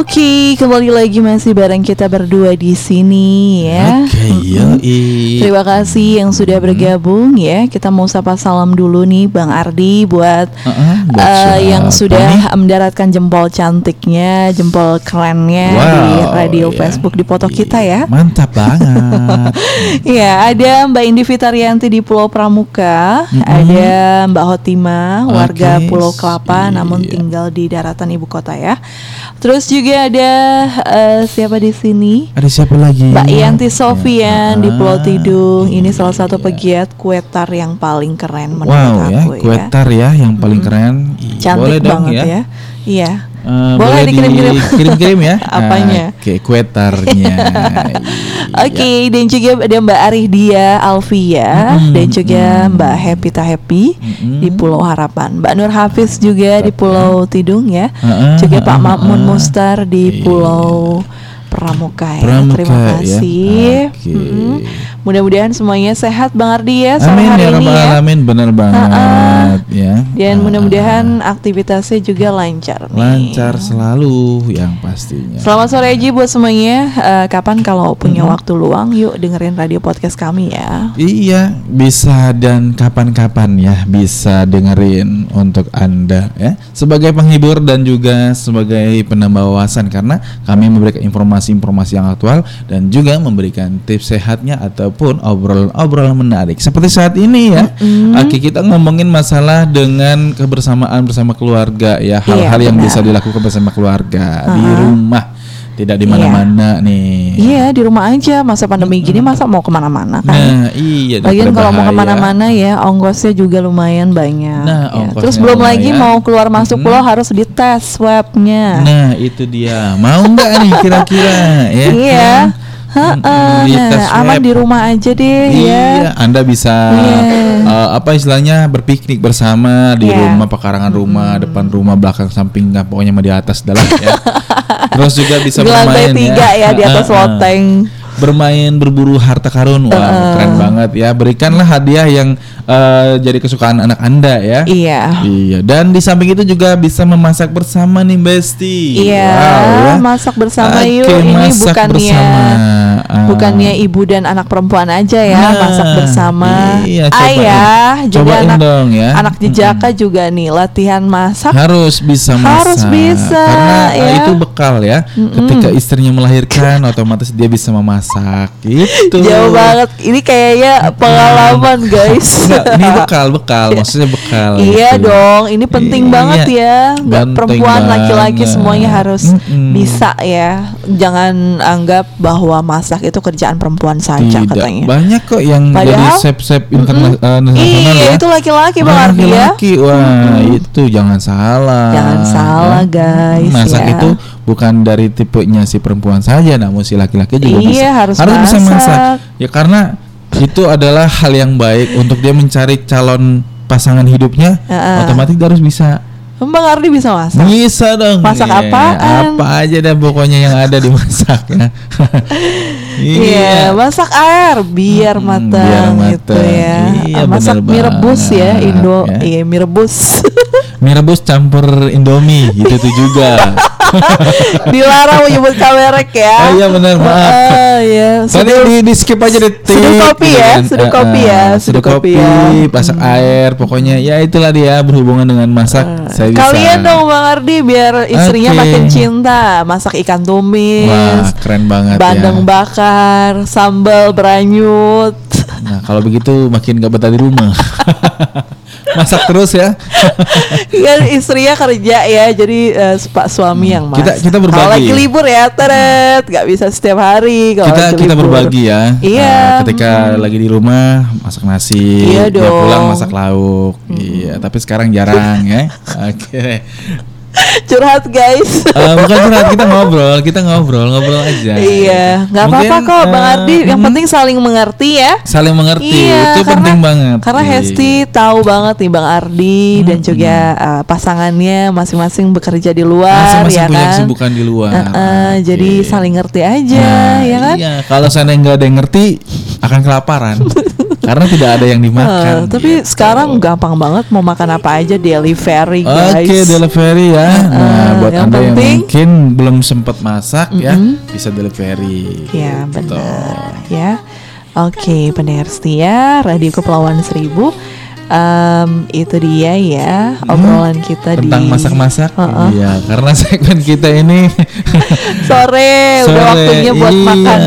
Oke, kembali lagi masih bareng kita berdua di sini ya. Oke, yoi. Terima kasih yang sudah bergabung ya. Kita mau sapa salam dulu nih Bang Ardi buat eh, yang nih? sudah mendaratkan jempol cantiknya, jempol kerennya di radio ya. Facebook di foto kita ya. Mantap banget. Ya, ada Mbak Indi Fitarianti di Pulau Pramuka, ada Mbak Hotima, warga Pulau Kelapa, iya. namun tinggal di daratan ibu kota ya. Terus juga ada eh, siapa di sini? Ada siapa lagi? Mbak Yanti Sofian di Pulau Ah, Tidung. Ini salah iya. satu pegiat kue tar yang paling keren menurut Wow ya, aku ya. tar ya yang paling keren. Ih, Cantik boleh dong banget ya. ya. Iya. Eh, Boleh dikirim-kirim. dikirim-kirim ya. Apanya? Oke, kue tarnya. Oke, dan juga ada Mbak Arih Dia Alfia dan juga Mbak Happy Ta Happy di Pulau Harapan. Mbak Nur Hafiz juga di Pulau Tidung ya. Heeh, juga Pak heeh, Makmun heeh. Mustar di Iya. Pulau Pramuka ya. Pramuka, Terima ya. kasih. Oke. Mm-mm. Mudah-mudahan semuanya sehat Bang Ardi ya sore Amin hari ya ini ya. alamin benar banget ya. Dan Ah, mudah-mudahan aktivitasnya juga lancar nih. lancar selalu yang pastinya. Selamat sore Ji buat semuanya. Eh, kapan kalau punya waktu luang, yuk dengerin radio podcast kami ya. Iya, bisa dan kapan-kapan ya bisa dengerin untuk Anda ya. Sebagai penghibur dan juga sebagai penambah wawasan karena kami memberikan informasi-informasi yang aktual dan juga memberikan tips sehatnya ataupun obrolan-obrolan menarik. Seperti saat ini ya. Oke, kita ngomongin masalah dengan kebersamaan bersama keluarga ya. Hal-hal Iya, yang benar. bisa dilakukan bersama keluarga di rumah, tidak di mana-mana nih. Iya di rumah aja masa pandemi gini masa mau ke mana-mana kan? Nah, iya Lagian daripada kalau mau ke mana-mana ya ongkosnya juga lumayan banyak. Nah, ya. Terus belum lagi lumayan. mau keluar masuk Mm. pulau harus dites swabnya. Nah itu dia Mau nggak nih kira-kira ya Iya. Hmm, Heeh, nah, aman di rumah aja deh Iya ya. Anda bisa Iya. eh, Apa istilahnya Berpiknik bersama Di Iya. rumah Pekarangan rumah Depan rumah Belakang samping nggak Pokoknya mah di atas dalam ya Terus juga bisa lantai bermain tiga ya di atas Heeh. loteng. Bermain berburu harta karun Wah keren banget ya Berikanlah hadiah yang eh, Jadi kesukaan anak Anda ya Iya. Iya, dan di samping itu juga bisa memasak bersama nih Besti. Iya, Wow, ya. masak bersama Oke, yuk. Ini masak bukannya bersama. Ah. bukannya ibu dan anak perempuan aja ya Nah, masak bersama. iya, cobain. Ayah, juga anak dong ya. anak jejaka juga nih latihan masak. harus bisa masak. Harus bisa, Karena ah, ya. itu bekal ya. Ketika istrinya melahirkan, otomatis dia bisa memasak. Gitu. Jauh banget. Ini kayaknya pengalaman guys. Enggak, ini bekal, bekal. Maksudnya bekal. Iya gitu. dong, ini penting Iya. banget ya. Nggak Penting perempuan, laki-laki semuanya harus Mm-mm. bisa ya. Jangan anggap bahwa masak itu kerjaan perempuan saja Tidak katanya. banyak kok yang jadi Padahal- chef-chef interna- eh, internasional Iya, ya. itu laki-laki Bang Ardi ya. laki-laki. Wah, itu jangan salah. Jangan salah, guys, Masak ya. itu bukan dari tipenya si perempuan saja, namun si laki-laki juga Iya, bisa. harus bisa masak. masak. Ya karena itu adalah hal yang baik untuk dia mencari calon pasangan hidupnya. Heeh. Otomatis dia harus bisa. Bang Ardi bisa masak. Bisa dong. Masak Iya, apaan? Apa aja dah pokoknya yang ada dimasak ya. Iya, masak air biar Hmm, matang biar gitu ya. Iya, masak mie rebus ya, Indo. ya. Iya, mie rebus. Mie rebus campur Indomie gitu tuh juga. Dilarang menyebut merek ya. Oh iya benar maaf. Ah, ya. Tadi Seduh- di, di skip aja deh. seduh kopi gitu ya, kan. seduh Eh, kopi ya, seduh kopi, ya. pasak air, pokoknya ya itulah dia berhubungan dengan masak. saya bisa. Kalian dong Bang Ardi biar istrinya Oke. makin cinta Masak ikan tumis Wah keren banget Bandeng ya. bakar Sambal beranyut Nah kalau begitu makin gak betah di rumah. masak terus ya. Kan istrinya kerja ya Jadi eh, pak suami yang masak Kita- kita berbagi. Kalau lagi libur ya Teret Gak bisa setiap hari kalau kita kita libur. berbagi ya. Iya. Nah, ketika lagi di rumah masak nasi, Iya dong. pulang masak lauk. Iya, tapi sekarang jarang ya. Oke. Curhat guys Eh, bukan curhat, kita ngobrol, kita ngobrol, ngobrol aja. Iya nggak apa-apa kok Bang eh, Ardi Yang hmm, penting saling mengerti ya saling mengerti Iya, itu karena, penting banget. Karena Iya. Hesti tahu banget nih Bang Ardi dan juga uh, pasangannya masing-masing bekerja di luar Masing-masing ya punya kan. kesibukan di luar. Uh, uh, Oke. Jadi saling ngerti aja Nah, ya kan. Iya, kalau saya nggak ada yang ngerti akan kelaparan. Karena tidak ada yang Uh, dimakan. tapi gitu. sekarang gampang banget mau makan apa aja delivery guys. Oke, delivery ya. Nah, buat yang Anda yang penting- mungkin belum sempat masak ya, bisa delivery. Ya Gitu. benar ya. Oke pendengar setia Radio Kepulauan Seribu. Em, itu dia ya obrolan kita Hmm. Tentang di masak-masak. Heeh. Iya, karena segmen kita ini sore, udah sore. waktunya buat Iya, makan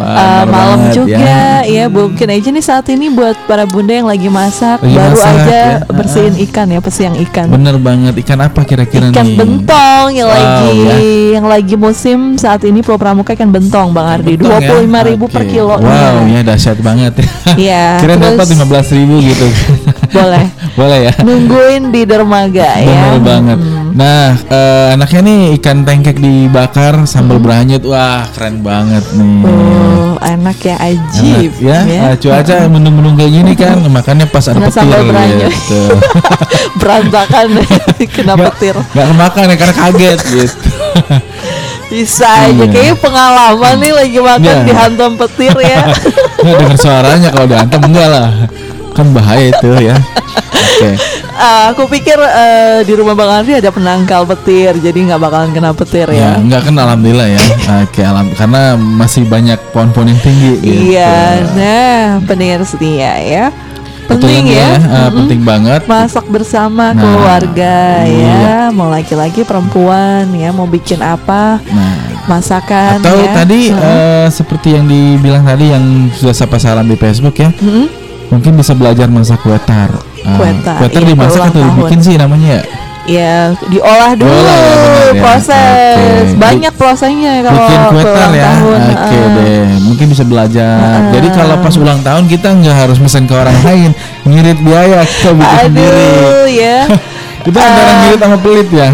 Uh, malam banget juga ya. mungkin aja nih saat ini buat para bunda yang lagi masak Lagi baru masak, aja ya. bersihin ikan ya pesiang ikan Bener banget ikan apa kira-kira ikan nih? bentong yang Wow, lagi ya. yang lagi musim saat ini Pulau Pramuka ikan bentong Bang Ardi Bentong dua ya? puluh lima ribu per Oke. kilo Wow ya dahsyat banget ya. Iya, Kira dapat lima belas ribu gitu. boleh Boleh ya. nungguin di dermaga ya Bener banget. Nah, eh, anaknya nih ikan tengkek dibakar sambal Hmm. beranyut. Wah, keren banget nih. Oh, enak ya ajib Enak, ya, Eh, cuaca mendung-mendung kayak gini kan, makannya pas ada Kena petir sambal beranyut. gitu. berantakan kena Nggak- petir nggak kemakan ya karena kaget gitu. bisa aja Iya. kayaknya pengalaman nih lagi makan Iya. dihantam petir ya Nggak dengar suaranya kalau diantem enggak lah. Kan bahaya itu ya. Oke. Ah, aku pikir eh, di rumah Bang Andri ada penangkal petir jadi nggak bakalan kena petir Ya, ya enggak kan alhamdulillah ya. Oke, alam karena masih banyak pohon-pohon yang tinggi gitu. Iya, nah pendengar setia ya. Penting kan, ya, Eh, Mm-mm. penting banget. masak bersama Nah, keluarga iya. ya, mau laki-laki perempuan ya, mau bikin apa Nah, masakan atau ya. tadi Mm-mm. eh, seperti yang dibilang tadi yang sudah sapa salam di Facebook ya. Mm-mm. Mungkin bisa belajar masak kue tar. Ah, Kue tar, kue tar iya, dimasak atau tahun. dibikin sih namanya ya? ya diolah dulu Diolah ya, benar ya. proses Oke. banyak prosesnya kalau bikin kue tar ulang ya. tahun, Oke ah. deh, mungkin bisa belajar. Ah. Jadi kalau pas ulang tahun kita nggak harus mesen ke orang lain, ngirit biaya kita bikin sendiri. aduh ya Kita antara Ah. ngirit sama pelit ya.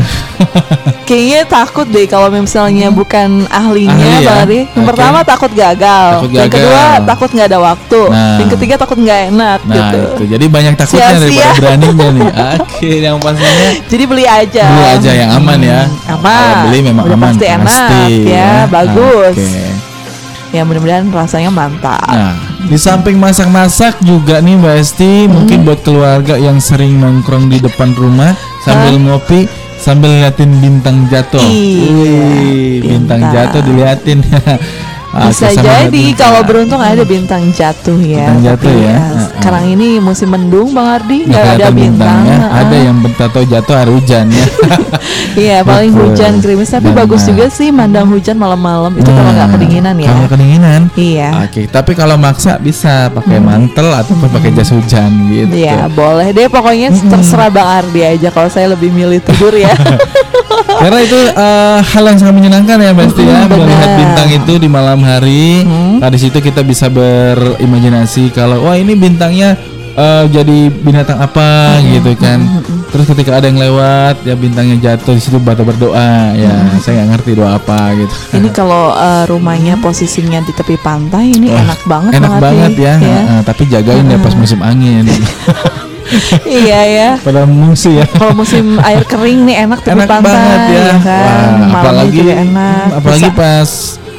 Kayaknya takut deh kalau misalnya bukan ahlinya Ahli ya? Bang Ari. Yang Oke. pertama takut gagal. Takut Yang gagal. kedua takut nggak ada waktu. Nah. Yang ketiga takut nggak enak Nah gitu. itu, jadi banyak takutnya Sia-sia. daripada beraninya nih. Oke, yang pastinya Jadi beli aja. beli aja yang aman ya. Hmm, aman. Kalau beli memang Udah aman pasti enak, ya, bagus. Oke. Ya mudah-mudahan rasanya mantap. Nah, di samping masak-masak juga nih Mbak Esti, mungkin Hmm. buat keluarga yang sering nongkrong di depan rumah sambil ngopi sambil liatin bintang jatuh. Iya, bintang bintang. jatuh diliatin. Bisa jadi bintang. kalau beruntung ada bintang jatuh ya. Bintang jatuh Tapi ya. Sekarang ini musim mendung Bang Ardi Nggak ada kelihatan bintang. bintangnya, Ah. ada yang tahu jatuh hari hujan ya. Iya paling Betul. hujan gerimis tapi Benar. bagus juga sih mandang hujan malam-malam itu kalau nggak kedinginan ya. Kalau kedinginan. Iya. Oke, tapi kalau maksa bisa pakai mantel ataupun pakai jas hujan gitu. Iya boleh deh pokoknya terserah Bang Ardi aja kalau saya lebih milih tidur ya. Karena itu eh, hal yang sangat menyenangkan ya Besti ya melihat bintang itu di malam hari. Nah di situ kita bisa berimajinasi kalau wah ini bintangnya eh, jadi binatang apa gitu kan. Terus ketika ada yang lewat ya bintangnya jatuh di situ batu berdoa ya. Saya nggak ngerti doa apa gitu. ini kalau eh, rumahnya posisinya di tepi pantai ini enak banget Enak banget ya. ya. Heeh, tapi jagain ya pas musim angin. iya ya. Pada mengungsi ya. Kalau musim air kering nih enak tepi enak pantai banget ya, kan. Wah, apalagi juga enak. hmm, apalagi Bisa- pas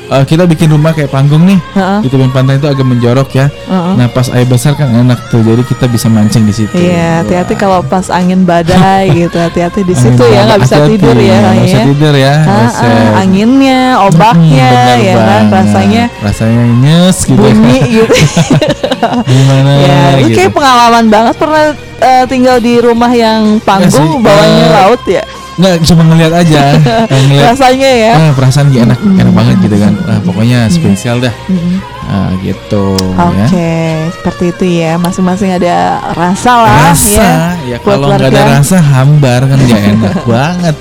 uh, kita bikin rumah kayak panggung nih Heeh. di tepi pantai itu agak menjorok ya Heeh. nah pas air besar kan enak tuh jadi kita bisa mancing di situ Iya, hati-hati Wah. kalau pas angin badai gitu, hati-hati di Angin situ ya nggak bisa hati-hati, tidur ya, nggak bisa ya. tidur ya ah, anginnya, ombaknya, Hmm, ya kan, rasanya rasanya nyes gitu bunyi gitu. gimana ya, itu gitu. kayak pengalaman banget pernah eh, tinggal di rumah yang panggung, sih, bawahnya eh, laut ya. Nggak cuma ngeliat aja. Ngeliat Rasanya ya. ah, perasaan gak enak enak banget gitu kan. Ah, pokoknya spesial dah. Ah, gitu Oke, ya. seperti itu ya. Masing-masing ada rasa lah rasa ya, ya. kalau nggak ada rasa hambar kan nggak enak banget.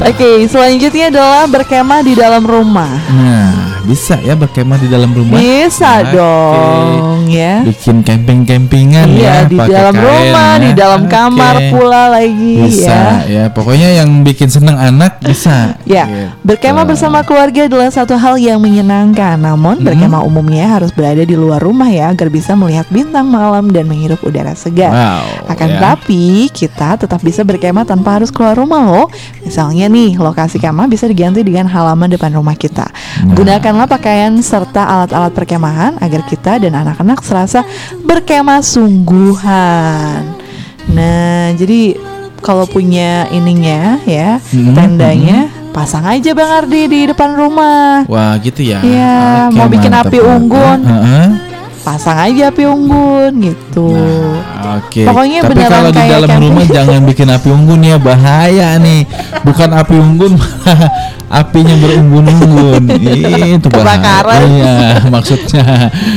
Oke, selanjutnya adalah berkemah di dalam rumah. nah bisa ya berkemah di dalam rumah Bisa Oke. dong ya. bikin camping-campingan Iya, ya di dalam kain rumah, ya. di dalam kamar pula lagi bisa ya. ya pokoknya yang bikin seneng anak bisa Ya, Gitu. berkemah bersama keluarga adalah satu hal yang menyenangkan. Namun, Hmm. berkemah umumnya harus berada di luar rumah ya agar bisa melihat bintang malam dan menghirup udara segar. wow Akan ya. tetapi, kita tetap bisa berkemah tanpa harus keluar rumah loh. Misalnya nih, lokasi kemah bisa diganti dengan halaman depan rumah kita. Nah. Gunakanlah pakaian serta alat-alat perkemahan agar kita dan anak-anak serasa berkemah sungguhan. Nah, jadi kalau punya ininya ya, Hmm, tendanya pasang aja Bang Ardi di depan rumah. wah gitu ya Iya, mau bikin api unggun. Heeh. Pasang aja api unggun gitu. Nah, Oke. Pokoknya Tapi beneran kalau di dalam camping. rumah jangan bikin api unggun ya bahaya nih. Bukan api unggun, apinya berunggun-unggun. Itu. Kebakaran. Iya, maksudnya.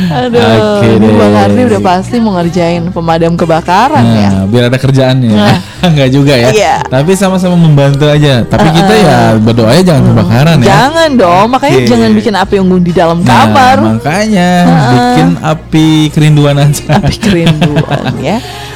Aduh, Oke ini deh. Bang Ardi udah pasti mau ngerjain pemadam kebakaran ya. Nah, biar ada kerjaannya. Nah. Enggak juga ya. Iya. Tapi sama-sama membantu aja. Tapi kita ya berdoanya jangan kebakaran ya. Jangan dong, makanya Oke. jangan bikin api unggun di dalam Nah, kamar. makanya bikin api kerinduan aja. Api kerinduan ya.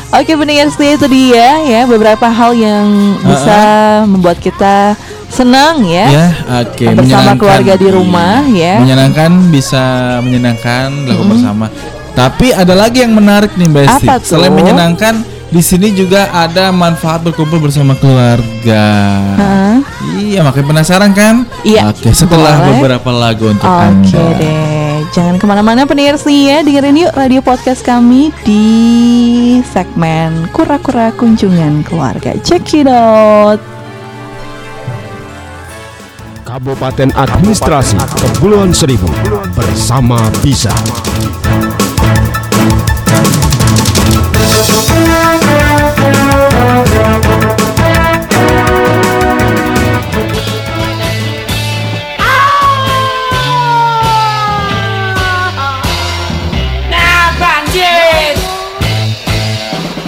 Oke pendengar setia itu dia ya beberapa hal yang bisa membuat kita senang ya. Ya, oke. Bersama keluarga di rumah, ya. Menyenangkan bisa menyenangkan dilakukan bersama. Tapi ada lagi yang menarik nih Mbak Esti. Selain menyenangkan, di sini juga ada manfaat berkumpul bersama keluarga. Hah? Iya, makanya penasaran kan? Iya, Oke, setelah boleh. beberapa lagu untuk Oke Anda. deh, jangan ke mana-mana pendengar setia dengerin yuk radio podcast kami di segmen kura-kura kunjungan keluarga. Check it out. Kabupaten Administrasi Kepulauan Seribu bersama Bisa.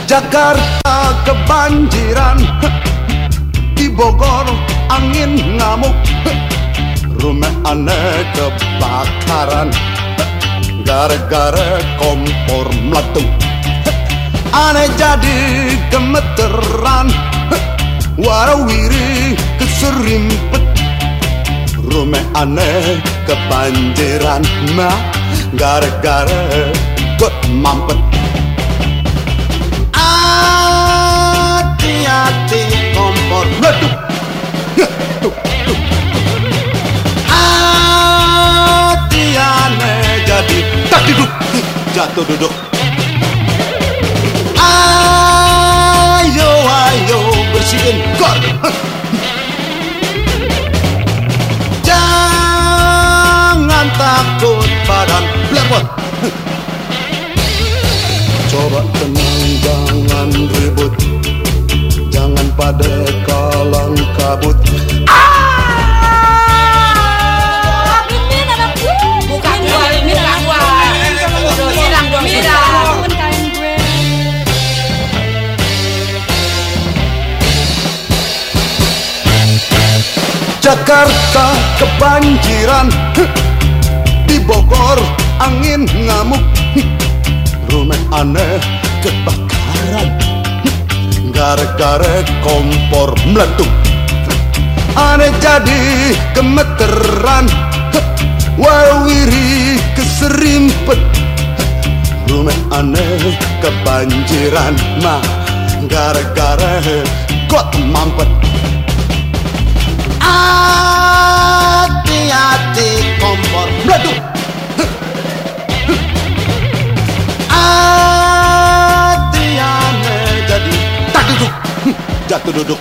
Jakarta kebanjiran. Di Bogor angin ngamuk. Rumah aneh kebakaran. Gara-gara kompor meletup. Aneh jadi gemeteran. Warawiri keserimpet. Rumah aneh kebanjiran. Mah gara-gara gue mampet Hati-hati kompor. Tuh, tuh. Hati aneh jadi tak duduk Jatuh duduk. Ayo ayo bersihin gor Jangan takut badan blepot Coba tenang jangan ribut pada kalang kabut. Ini bukan dong. Jakarta kebanjiran. Di Bogor angin ngamuk. Rumah aneh kebakaran Gara-gara kompor meletup. Aneh jadi gemeteran. Wawiri keserimpet. Rumah aneh kebanjiran. Mah gara-gara got mampet. Hati-hati kompor meletup. Hati Jatuh duduk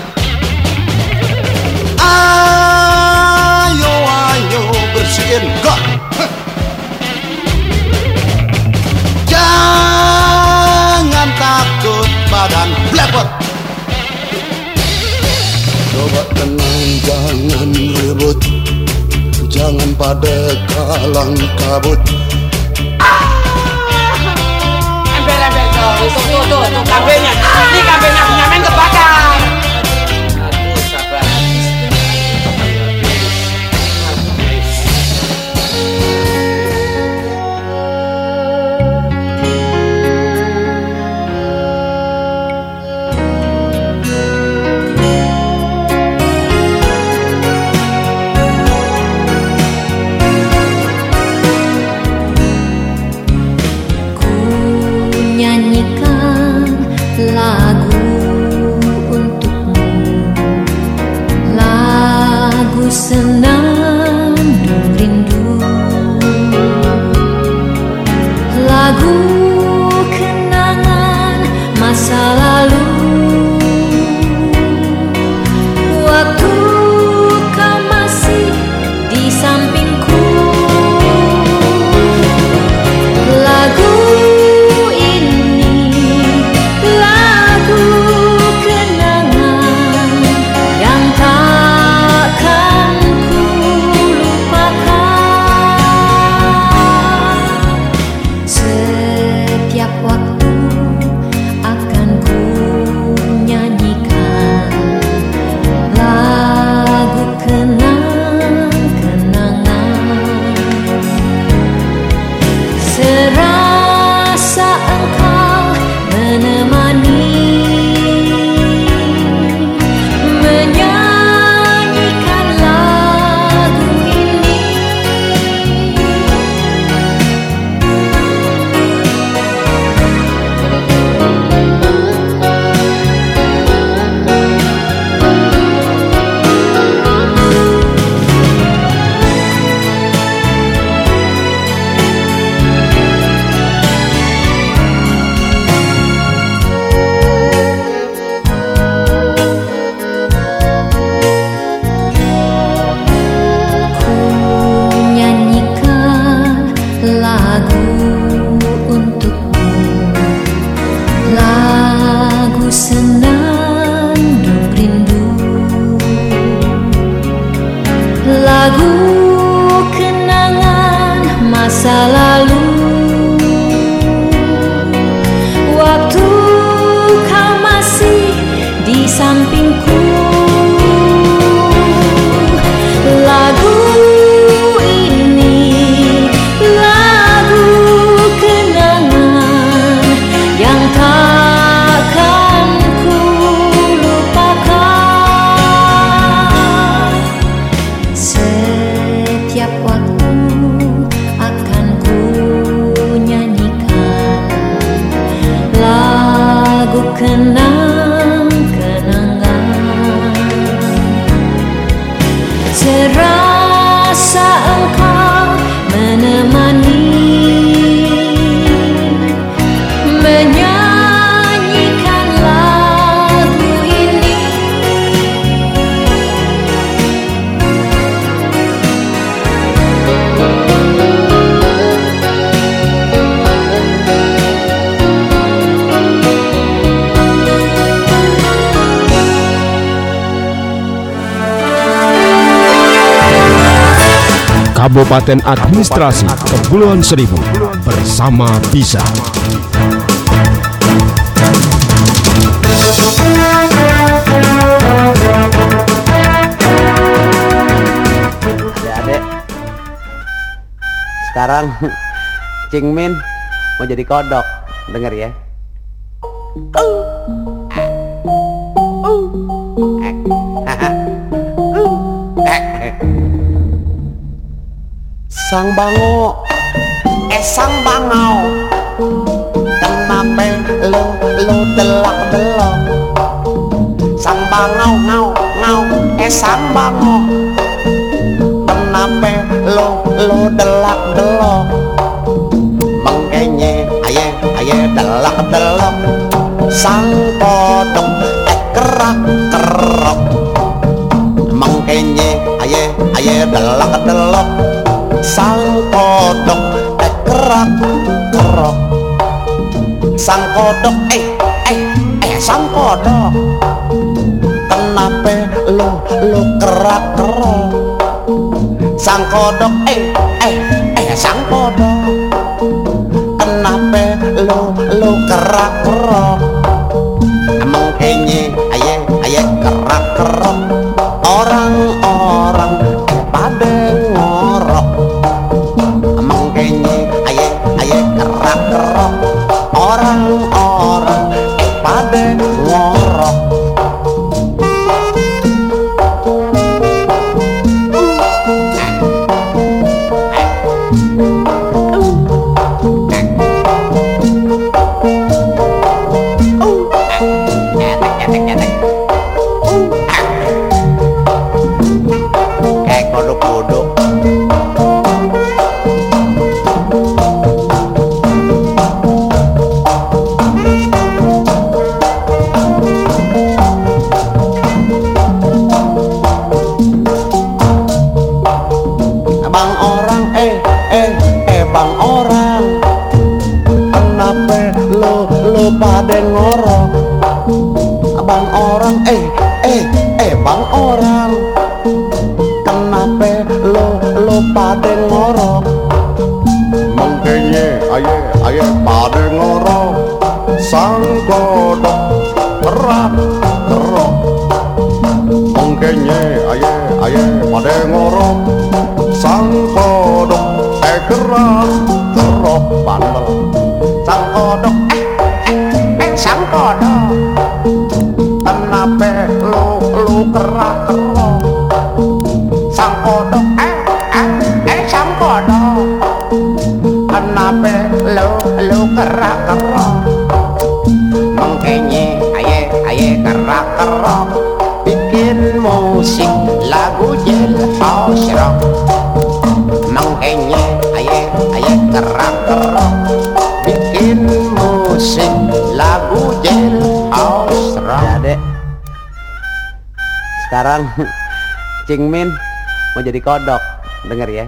Ayo ayo bersihin got Jangan takut badan blepot Coba tenang jangan ribut Jangan pada kalang kabut Ember, ember, tuh, tuh, tuh, tuh, tuh, kambingnya. Ini kambingnya punya Kabupaten Administrasi Kepulauan Seribu bersama Bisa. Adek-adek Sekarang Cing Min Mau jadi kodok. Dengar ya Sang bango E sang bangau Kenapa lo lo delak delok Sang bangau ngau ngau E sang bangau Kenapa lo lo delak delok Mengkenye aye aye delak delok Sang podong e kerak kerok Mengkenye aye aye delak delok Sang kodok eh kerak kerok. Sang kodok eh eh eh sang kodok. Kenapa lo lo kerak kerok. Sang kodok eh eh eh sang kodok. Kenapa lo lo kerak kerok Sekarang Cing Min mau jadi kodok Denger ya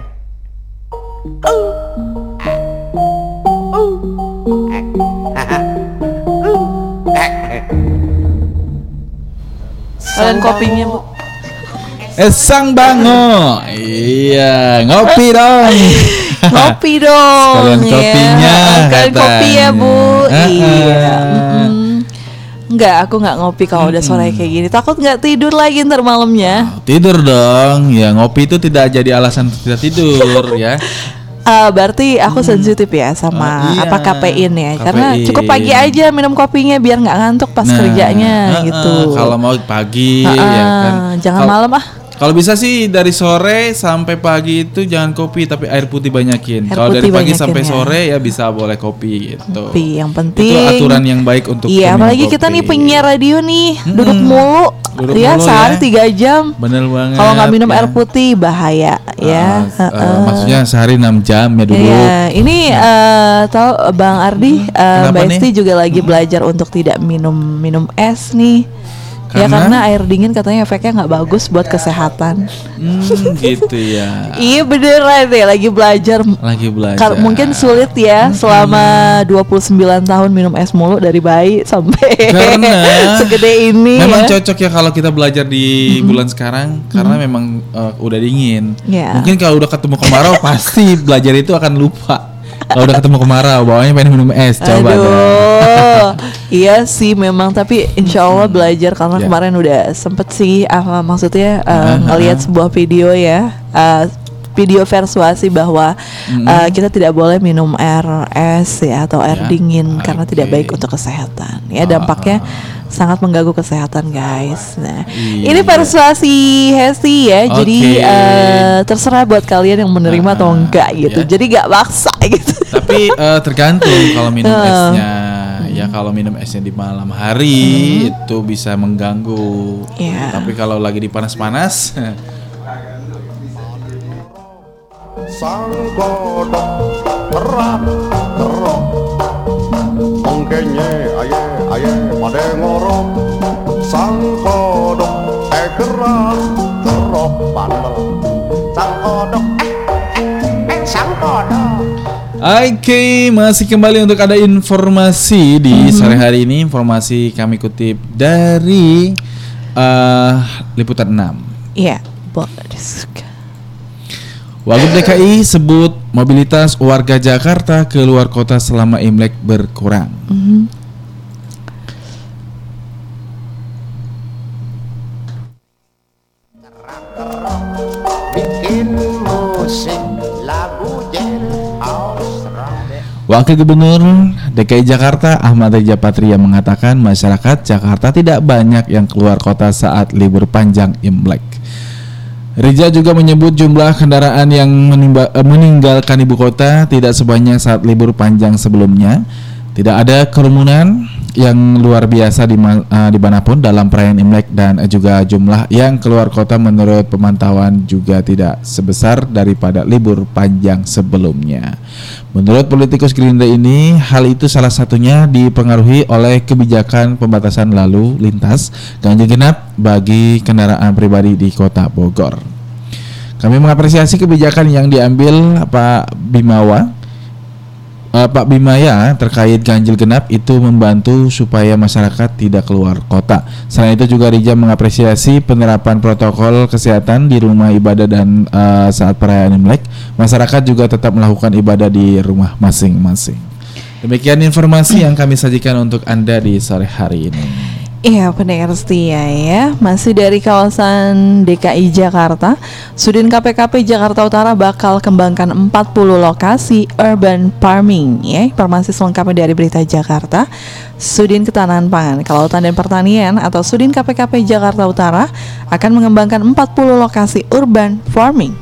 Kalian kopinya bu Eh sang bango. Iya, ngopi dong. Ngopi dong. Sekalian ya. kopinya, Sekalian kopi ya, Bu. Iya. Ah, ah. Enggak, aku nggak ngopi kalau udah sore kayak gini. Takut nggak tidur lagi ntar malamnya. Tidur dong. Ya ngopi itu tidak jadi alasan untuk tidak tidur ya. Ah, berarti aku sensitif ya sama Ah, iya. apa kafein ya. Karena Kafein. cukup pagi aja minum kopinya biar nggak ngantuk pas Nah, kerjanya ah, gitu. ah, Kalau mau pagi Ah, ya ah, kan. Jangan Kalau- malam ah. Kalau bisa sih dari sore sampai pagi itu jangan kopi tapi air putih banyakin. Kalau dari pagi banyakin sampai ya. sore ya bisa boleh kopi gitu. Kopi yang penting. Itu aturan yang baik untuk Iya, apalagi kita kopi. nih penyiar radio nih, duduk mulu, Duduk ya mulu sehari ya. tiga jam. Bener banget. Kalau nggak minum ya. air putih bahaya ya. Ah, eh, maksudnya sehari 6 jam ya dulu. Iya, ini eh, tahu Bang Ardi, eh, Kenapa Mbak? Esti juga lagi belajar untuk tidak minum minum es nih. Ya Karena? karena air dingin katanya efeknya nggak bagus buat kesehatan. Hmm, gitu ya. Iya beneran deh, lagi belajar. Lagi belajar. Kar- mungkin sulit ya selama 29 tahun minum es mulu dari bayi sampai Karena segede ini Memang ya. cocok ya kalau kita belajar di bulan sekarang karena memang eh, udah dingin. Ya. Mungkin kalau udah ketemu kemarau pasti belajar itu akan lupa. Kalau udah ketemu kemarau, bawahnya pengen minum es, coba. Aduh, iya sih memang tapi insya Allah belajar karena Ya. kemarin udah sempet sih apa maksudnya uh, Ah, ngelihat ah. sebuah video ya, uh, video persuasi bahwa uh, kita tidak boleh minum air es ya atau air Ya, dingin karena tidak baik untuk kesehatan. Ya Ah, dampaknya sangat mengganggu kesehatan guys. Nah, Iya. ini persuasi Hesti ya, jadi Oke. uh, terserah buat kalian yang menerima Ah, atau enggak gitu. ya. Jadi nggak maksa gitu. Tapi eh, tergantung kalau minum Ah. esnya. Ya kalau minum esnya di malam hari itu bisa mengganggu. Iya. Tapi kalau lagi dipanas-panas, sang kodok kerak kerok mengkenye aye aye pada ngorok sang kodok eh kerak kerok bandel sang kodok eh eh sang kodok Oke, masih kembali untuk ada informasi di sore hari ini. Informasi kami kutip dari eh, Liputan 6. Iya, boleh. Wagub DKI sebut mobilitas warga Jakarta ke luar kota selama Imlek berkurang. Australia Wakil Gubernur DKI Jakarta Ahmad Riza Patria mengatakan masyarakat Jakarta tidak banyak yang keluar kota saat libur panjang Imlek. Riza juga menyebut jumlah kendaraan yang menimba- eh, meninggalkan ibu kota tidak sebanyak saat libur panjang sebelumnya. Tidak ada kerumunan yang luar biasa di eh, di mana pun dalam perayaan Imlek dan juga jumlah yang keluar kota menurut pemantauan juga tidak sebesar daripada libur panjang sebelumnya. Menurut politikus Gerindra ini, hal itu salah satunya dipengaruhi oleh kebijakan pembatasan lalu lintas ganjil genap bagi kendaraan pribadi di kota Bogor. Kami mengapresiasi kebijakan yang diambil Pak Bimawa Eh, Pak Bimaya terkait ganjil genap itu membantu supaya masyarakat tidak keluar kota. Selain itu juga Rija mengapresiasi penerapan protokol kesehatan di rumah ibadah dan eh, saat perayaan Imlek, masyarakat juga tetap melakukan ibadah di rumah masing-masing. Demikian informasi yang kami sajikan untuk Anda di sore hari ini. Iya pendengar setia ya. Masih dari kawasan DKI Jakarta. Sudin KPKP Jakarta Utara bakal kembangkan 40 lokasi urban farming ya. Informasi selengkapnya dari Berita Jakarta. Sudin Ketahanan Pangan, Kelautan dan Pertanian atau Sudin KPKP Jakarta Utara akan mengembangkan 40 lokasi urban farming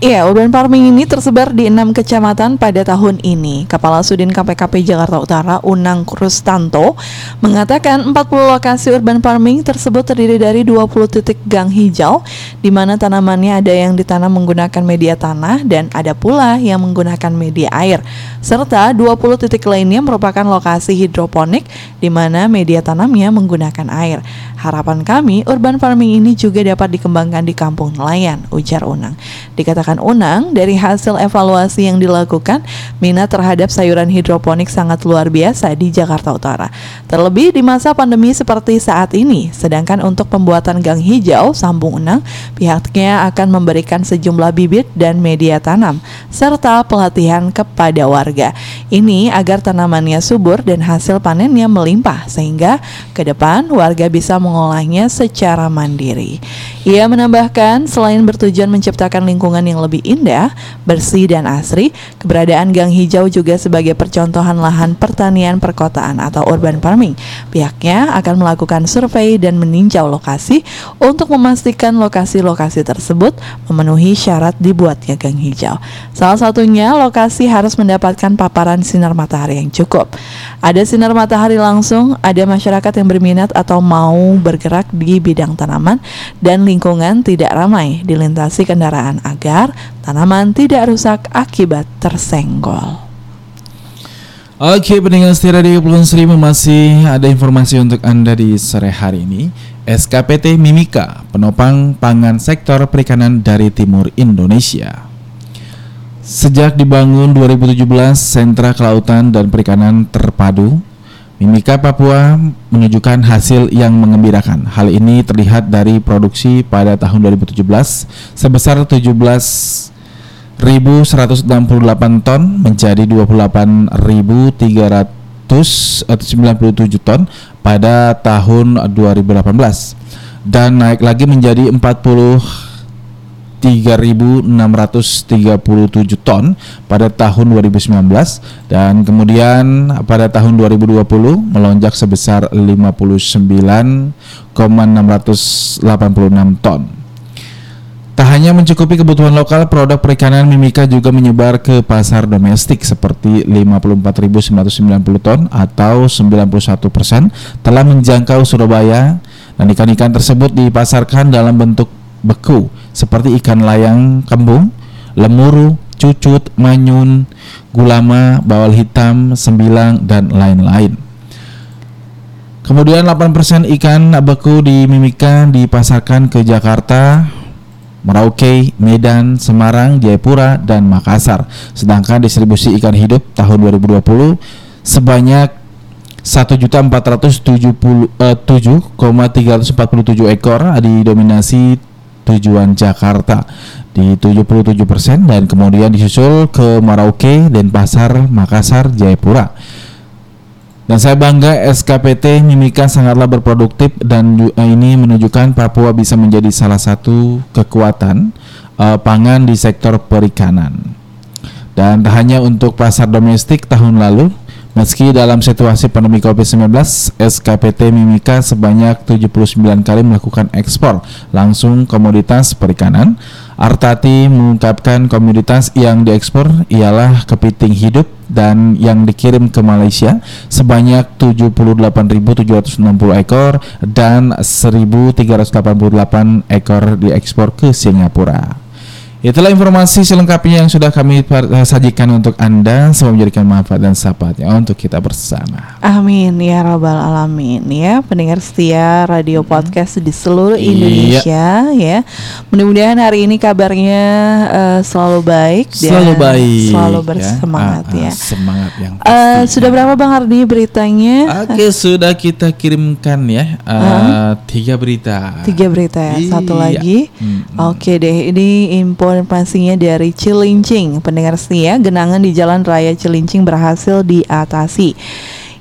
Iya, urban farming ini tersebar di enam kecamatan pada tahun ini. Kepala Sudin KPKP Jakarta Utara, Unang Krustanto, mengatakan 40 lokasi urban farming tersebut terdiri dari 20 titik gang hijau, di mana tanamannya ada yang ditanam menggunakan media tanah dan ada pula yang menggunakan media air. Serta 20 titik lainnya merupakan lokasi hidroponik, di mana media tanamnya menggunakan air. Harapan kami, urban farming ini juga dapat dikembangkan di kampung nelayan, ujar Unang. Dikatakan Menambahkan Unang, dari hasil evaluasi yang dilakukan, minat terhadap sayuran hidroponik sangat luar biasa di Jakarta Utara. Terlebih di masa pandemi seperti saat ini. Sedangkan untuk pembuatan gang hijau, sambung Unang, pihaknya akan memberikan sejumlah bibit dan media tanam, serta pelatihan kepada warga. Ini agar tanamannya subur dan hasil panennya melimpah, sehingga ke depan warga bisa mengolahnya secara mandiri. Ia menambahkan, selain bertujuan menciptakan lingkungan yang lebih indah, bersih dan asri, keberadaan gang hijau juga sebagai percontohan lahan pertanian perkotaan atau urban farming. Pihaknya akan melakukan survei dan meninjau lokasi untuk memastikan lokasi-lokasi tersebut memenuhi syarat dibuatnya gang hijau. Salah satunya, lokasi harus mendapatkan paparan sinar matahari yang cukup. Ada sinar matahari langsung, ada masyarakat yang berminat atau mau bergerak di bidang tanaman dan lingkungan tidak ramai dilintasi kendaraan agar tanaman tidak rusak akibat tersenggol. Oke, pendengar setia Radio Kepulauan Seribu masih ada informasi untuk Anda di sore hari ini. SKPT Mimika, penopang pangan sektor perikanan dari timur Indonesia. Sejak dibangun 2017, sentra kelautan dan perikanan terpadu, Mimika Papua menunjukkan hasil yang mengembirakan. Hal ini terlihat dari produksi pada tahun 2017 sebesar 17 1.168 ton menjadi 28.397 ton pada tahun 2018 dan naik lagi menjadi 43.637 ton pada tahun 2019 dan kemudian pada tahun 2020 melonjak sebesar 59,686 ton. Tak hanya mencukupi kebutuhan lokal, produk perikanan Mimika juga menyebar ke pasar domestik seperti 54.990 ton atau 91 persen telah menjangkau Surabaya dan ikan-ikan tersebut dipasarkan dalam bentuk beku seperti ikan layang kembung, lemuru, cucut, manyun, gulama, bawal hitam, sembilang, dan lain-lain. Kemudian 8% ikan beku di Mimika dipasarkan ke Jakarta, Merauke, Medan, Semarang, Jayapura, dan Makassar. Sedangkan distribusi ikan hidup tahun 2020 sebanyak 1.477,347 ekor didominasi tujuan Jakarta di 77% dan kemudian disusul ke Merauke, Denpasar, Makassar, Jayapura. Dan saya bangga SKPT Mimika sangatlah berproduktif dan eh, ini menunjukkan Papua bisa menjadi salah satu kekuatan eh, pangan di sektor perikanan. Dan hanya untuk pasar domestik tahun lalu, meski dalam situasi pandemi COVID-19, SKPT Mimika sebanyak 79 kali melakukan ekspor langsung komoditas perikanan. Artati mengungkapkan komoditas yang diekspor ialah kepiting hidup dan yang dikirim ke Malaysia sebanyak 78.760 ekor dan 1.388 ekor diekspor ke Singapura. Itulah informasi selengkapnya yang sudah kami par- sajikan untuk Anda. Semoga menjadikan manfaat dan sahabatnya untuk kita bersama. Amin ya robbal alamin ya. Pendengar setia radio podcast di seluruh Iya. Indonesia ya. Mudah-mudahan hari ini kabarnya eh, selalu baik Selalu baik. selalu ya. bersemangat Ah, ah, ya, Semangat yang Eh, pasti. sudah berapa bang Ardi beritanya? Oke sudah kita kirimkan ya. Eh, Tiga berita. Tiga berita ya satu Iya. lagi. Mm-mm. Oke deh, ini informasinya dari Cilincing. Pendengar setia, genangan di Jalan Raya Cilincing berhasil diatasi.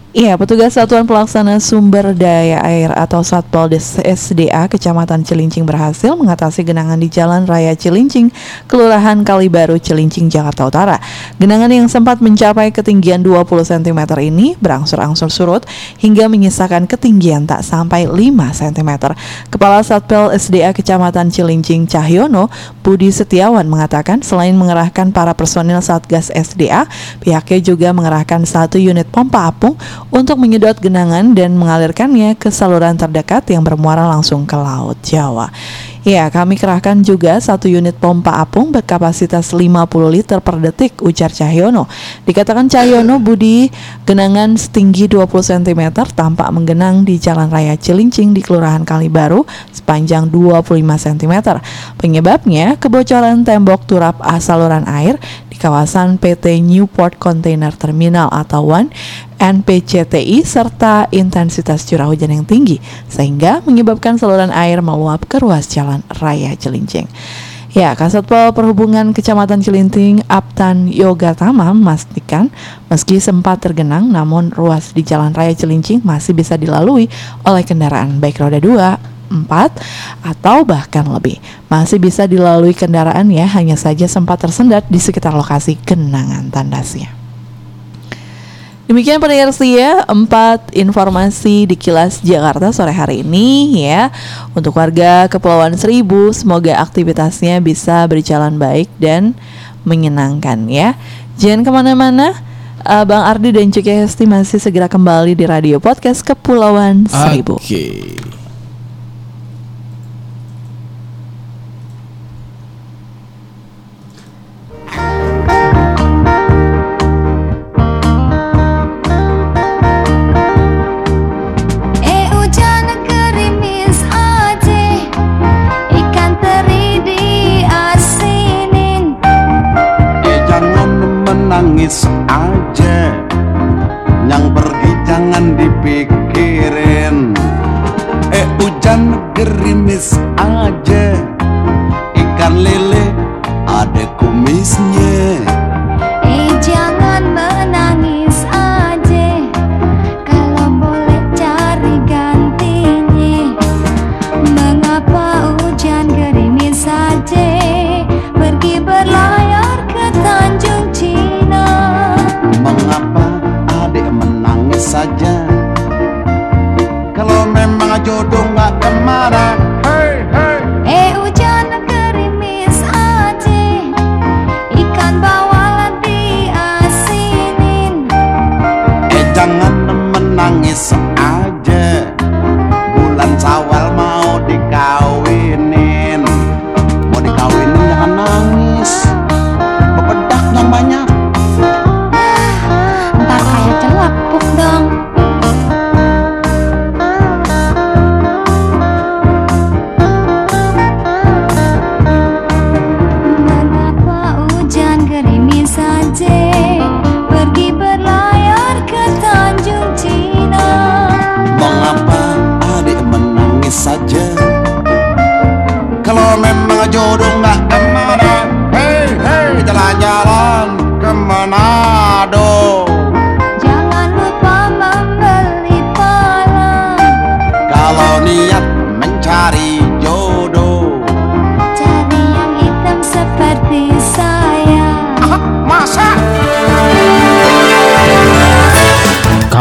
Iya, petugas Satuan Pelaksana Sumber Daya Air atau Satpol SDA Kecamatan Cilincing berhasil mengatasi genangan di Jalan Raya Cilincing, Kelurahan Kalibaru, Cilincing, Jakarta Utara. Genangan yang sempat mencapai ketinggian 20 cm ini berangsur-angsur surut hingga menyisakan ketinggian tak sampai 5 cm. Kepala Satpol SDA Kecamatan Cilincing Cahyono, Budi Setiawan mengatakan selain mengerahkan para personil Satgas SDA, pihaknya juga mengerahkan satu unit pompa apung untuk menyedot genangan dan mengalirkannya ke saluran terdekat yang bermuara langsung ke Laut Jawa. Ya, kami kerahkan juga satu unit pompa apung berkapasitas 50 liter per detik, ujar Cahyono. Dikatakan Cahyono Budi genangan setinggi 20 cm tampak menggenang di Jalan Raya Cilincing di Kelurahan Kalibaru sepanjang 25 cm. Penyebabnya kebocoran tembok turap saluran air di kawasan PT Newport Container Terminal atau WAN NPCTI serta intensitas curah hujan yang tinggi sehingga menyebabkan saluran air meluap ke ruas jalan raya Cilincing. Ya, Kasatpol Perhubungan Kecamatan Cilinting Aptan Yoga Tama memastikan meski sempat tergenang namun ruas di Jalan Raya Cilincing masih bisa dilalui oleh kendaraan baik roda 2, 4 atau bahkan lebih. Masih bisa dilalui kendaraan ya, hanya saja sempat tersendat di sekitar lokasi genangan tandasnya. Demikian pendengar setia empat informasi di kilas Jakarta sore hari ini ya. Untuk warga Kepulauan Seribu semoga aktivitasnya bisa berjalan baik dan menyenangkan ya. Jangan ke mana-mana Uh, Bang Ardi dan Cik Hesti masih segera kembali di radio podcast Kepulauan Seribu. Eh gerimis aja. Ikan lele ada kumisnya. Eh jangan menangis aja. Kalau boleh cari gantinya. Mengapa hujan gerimis saja Pergi berlayar ke Tanjung Cina. Mengapa adik menangis saja? Kalau memang jodoh nggak ke mana menangis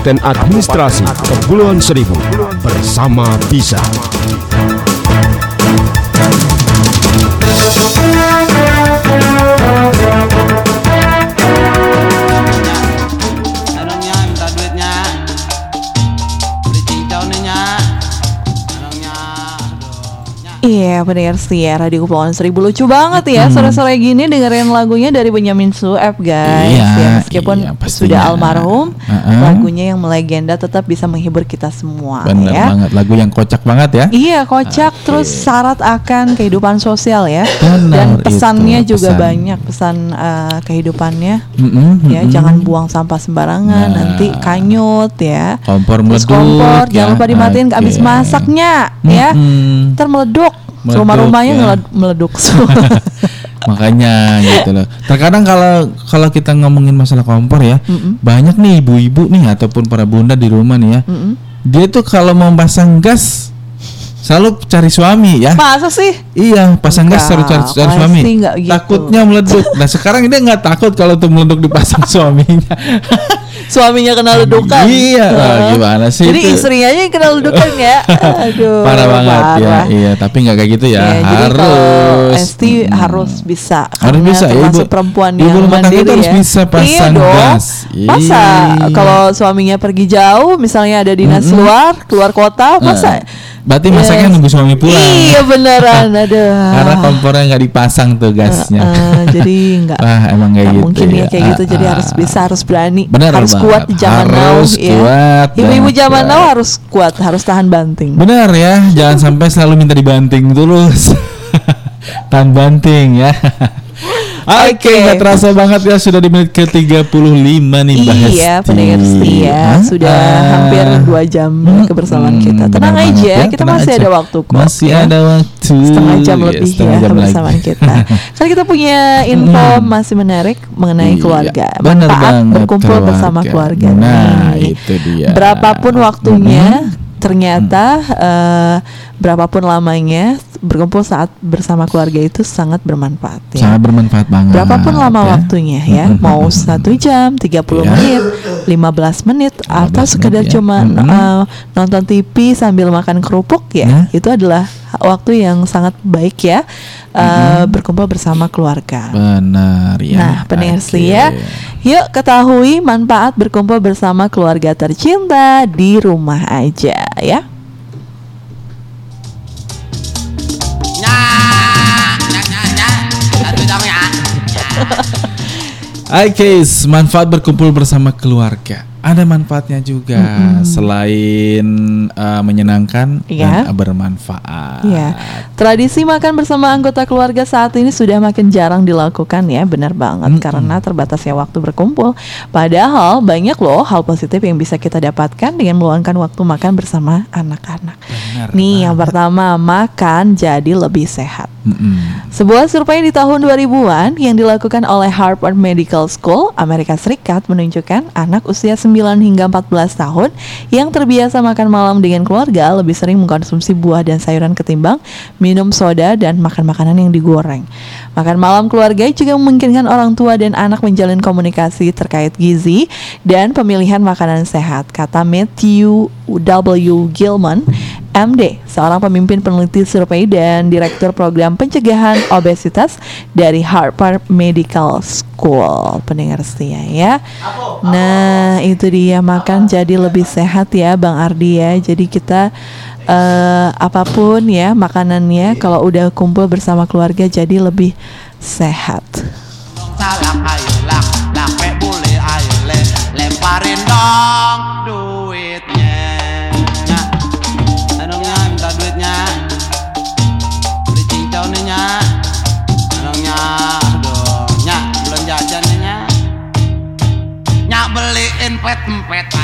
Kabupaten Administrasi Kepulauan Seribu bersama Bisa. Iya pendengar setia Radio Kepulauan Seribu. Lucu banget ya Sore-sore gini dengerin lagunya dari Benyamin Sueb guys. Iya, ya, Meskipun iya, pastinya. sudah almarhum Heeh. Lagunya yang melegenda tetap bisa menghibur kita semua Bener ya banget lagu yang kocak banget ya. Iya kocak terus syarat akan kehidupan sosial ya Benar, Dan pesannya itu, juga pesan. banyak Pesan eh, kehidupannya Mm-mm, Ya mm-mm. jangan buang sampah sembarangan Nah. Nanti kanyut ya kompor Terus meleduk. kompor ya. jangan lupa dimatiin Oke. abis masaknya ya Mm-mm. Ntar meleduk Rumah-rumahnya ya. meleduk semua Makanya gitu loh. Terkadang kalau kalau kita ngomongin masalah kompor ya, banyak nih ibu-ibu nih ataupun para bunda di rumah nih ya. Dia tuh kalau mau pasang gas selalu cari suami ya. Masa sih? Iya, pasang gas selalu cari, Enggak, cari suami. enggak gitu. Takutnya meleduk. Nah, sekarang dia nggak takut kalau tuh meleduk dipasang suaminya. Suaminya kena ledukan Iya, Heeh. gimana sih Jadi itu? istrinya aja yang kena ledukan ya Aduh Parah banget ya. parah. Iya, tapi nggak kayak gitu ya. Ya, jadi harus Esti Mm. harus bisa Harus bisa, ya, ibu. perempuan Ibu yang rumah mandiri itu harus ya. bisa pasang iya dong. gas. Masa Iya. kalau suaminya pergi jauh misalnya ada dinas Mm-mm. luar keluar kota masa Nah, Berarti masaknya Yes. nunggu suami pulang. Iya beneran aduh Karena kompornya nggak dipasang tuh gasnya. Eh, jadi nggak Wah, emang kayak gitu. mungkin ya kayak gitu jadi Ah, harus bisa harus berani Bener harus banget. kuat di zaman now Harus ya kuat ibu-ibu zaman now harus kuat harus tahan banting Benar ya, jangan sampai selalu minta dibanting terus. Tahan banting ya. Oke, Oke. nggak terasa banget ya sudah di menit ke 35 nih Mbak Iya, Hesti. pendengar setia Hah? sudah Ah. hampir dua jam kebersamaan Hmm, kita. Tenang banget aja, ya, kita tenang masih aja. ada waktu kok. Masih ya. ada waktu. setengah jam Ya, lebih setengah ya jam lagi. kebersamaan kita. Kan kita punya info masih menarik mengenai Iya, keluarga. benar Manfaat banget, berkumpul bersama keluarga. Nah, nih. itu dia. Berapapun waktunya, Mm-mm. ternyata eh, berapapun lamanya berkumpul saat bersama keluarga itu sangat bermanfaat ya. Sangat bermanfaat banget. Berapapun lama ya. waktunya ya, mau satu jam, 30 Ya. menit, 15 menit, atau 15 sekedar menit ya. cuma Mm-mm. uh, nonton TV sambil makan kerupuk ya, Ya. itu adalah waktu yang sangat baik ya, uh, berkumpul bersama keluarga. Benar ya. Nah, pendengar Oke. setia, yuk ketahui manfaat berkumpul bersama keluarga tercinta di rumah aja ya. Oke, manfaat berkumpul bersama keluarga. Ada manfaatnya juga selain uh, menyenangkan Iya. dan bermanfaat. Iya. Tradisi makan bersama anggota keluarga saat ini sudah makin jarang dilakukan ya, benar banget Mm-mm. karena terbatasnya waktu berkumpul. Padahal banyak loh hal positif yang bisa kita dapatkan dengan meluangkan waktu makan bersama anak-anak. Nih, yang pertama, makan jadi lebih sehat. Sebuah survei di tahun 2000-an yang dilakukan oleh Harvard Medical School, Amerika Serikat menunjukkan anak usia 9 hingga 14 tahun yang terbiasa makan malam dengan keluarga lebih sering mengkonsumsi buah dan sayuran ketimbang minum soda dan makan makanan yang digoreng. Makan malam keluarga juga memungkinkan orang tua dan anak menjalin komunikasi terkait gizi dan pemilihan makanan sehat, kata Matthew W. Gilman, MD, seorang pemimpin peneliti survei dan direktur program pencegahan obesitas dari Harvard Medical School. Pendengar setia ya. Nah, itu dia makan jadi lebih sehat ya Bang Ardi ya. Jadi kita eh, apa pun ya makanannya kalau udah kumpul bersama keluarga jadi lebih sehat.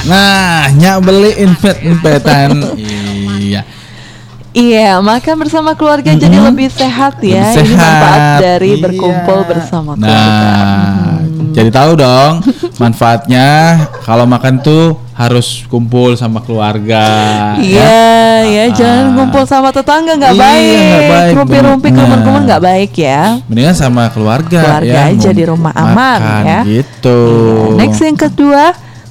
Nah, nyak beli infet infetan. iya. Iya, makan bersama keluarga jadi lebih sehat ya. Lebih Ini manfaat sehat. dari Iya. berkumpul bersama keluarga. Nah, jadi tahu dong manfaatnya kalau makan tuh harus kumpul sama keluarga. Iya, ya, Ah. jangan kumpul sama tetangga nggak Iya, baik. baik, Rumpi-rumpi bener. kumpul-kumpul nggak baik ya. Mendingan sama keluarga, Keluarga ya, aja ngom- di rumah aman, makan ya. Gitu. Iya. Next yang kedua,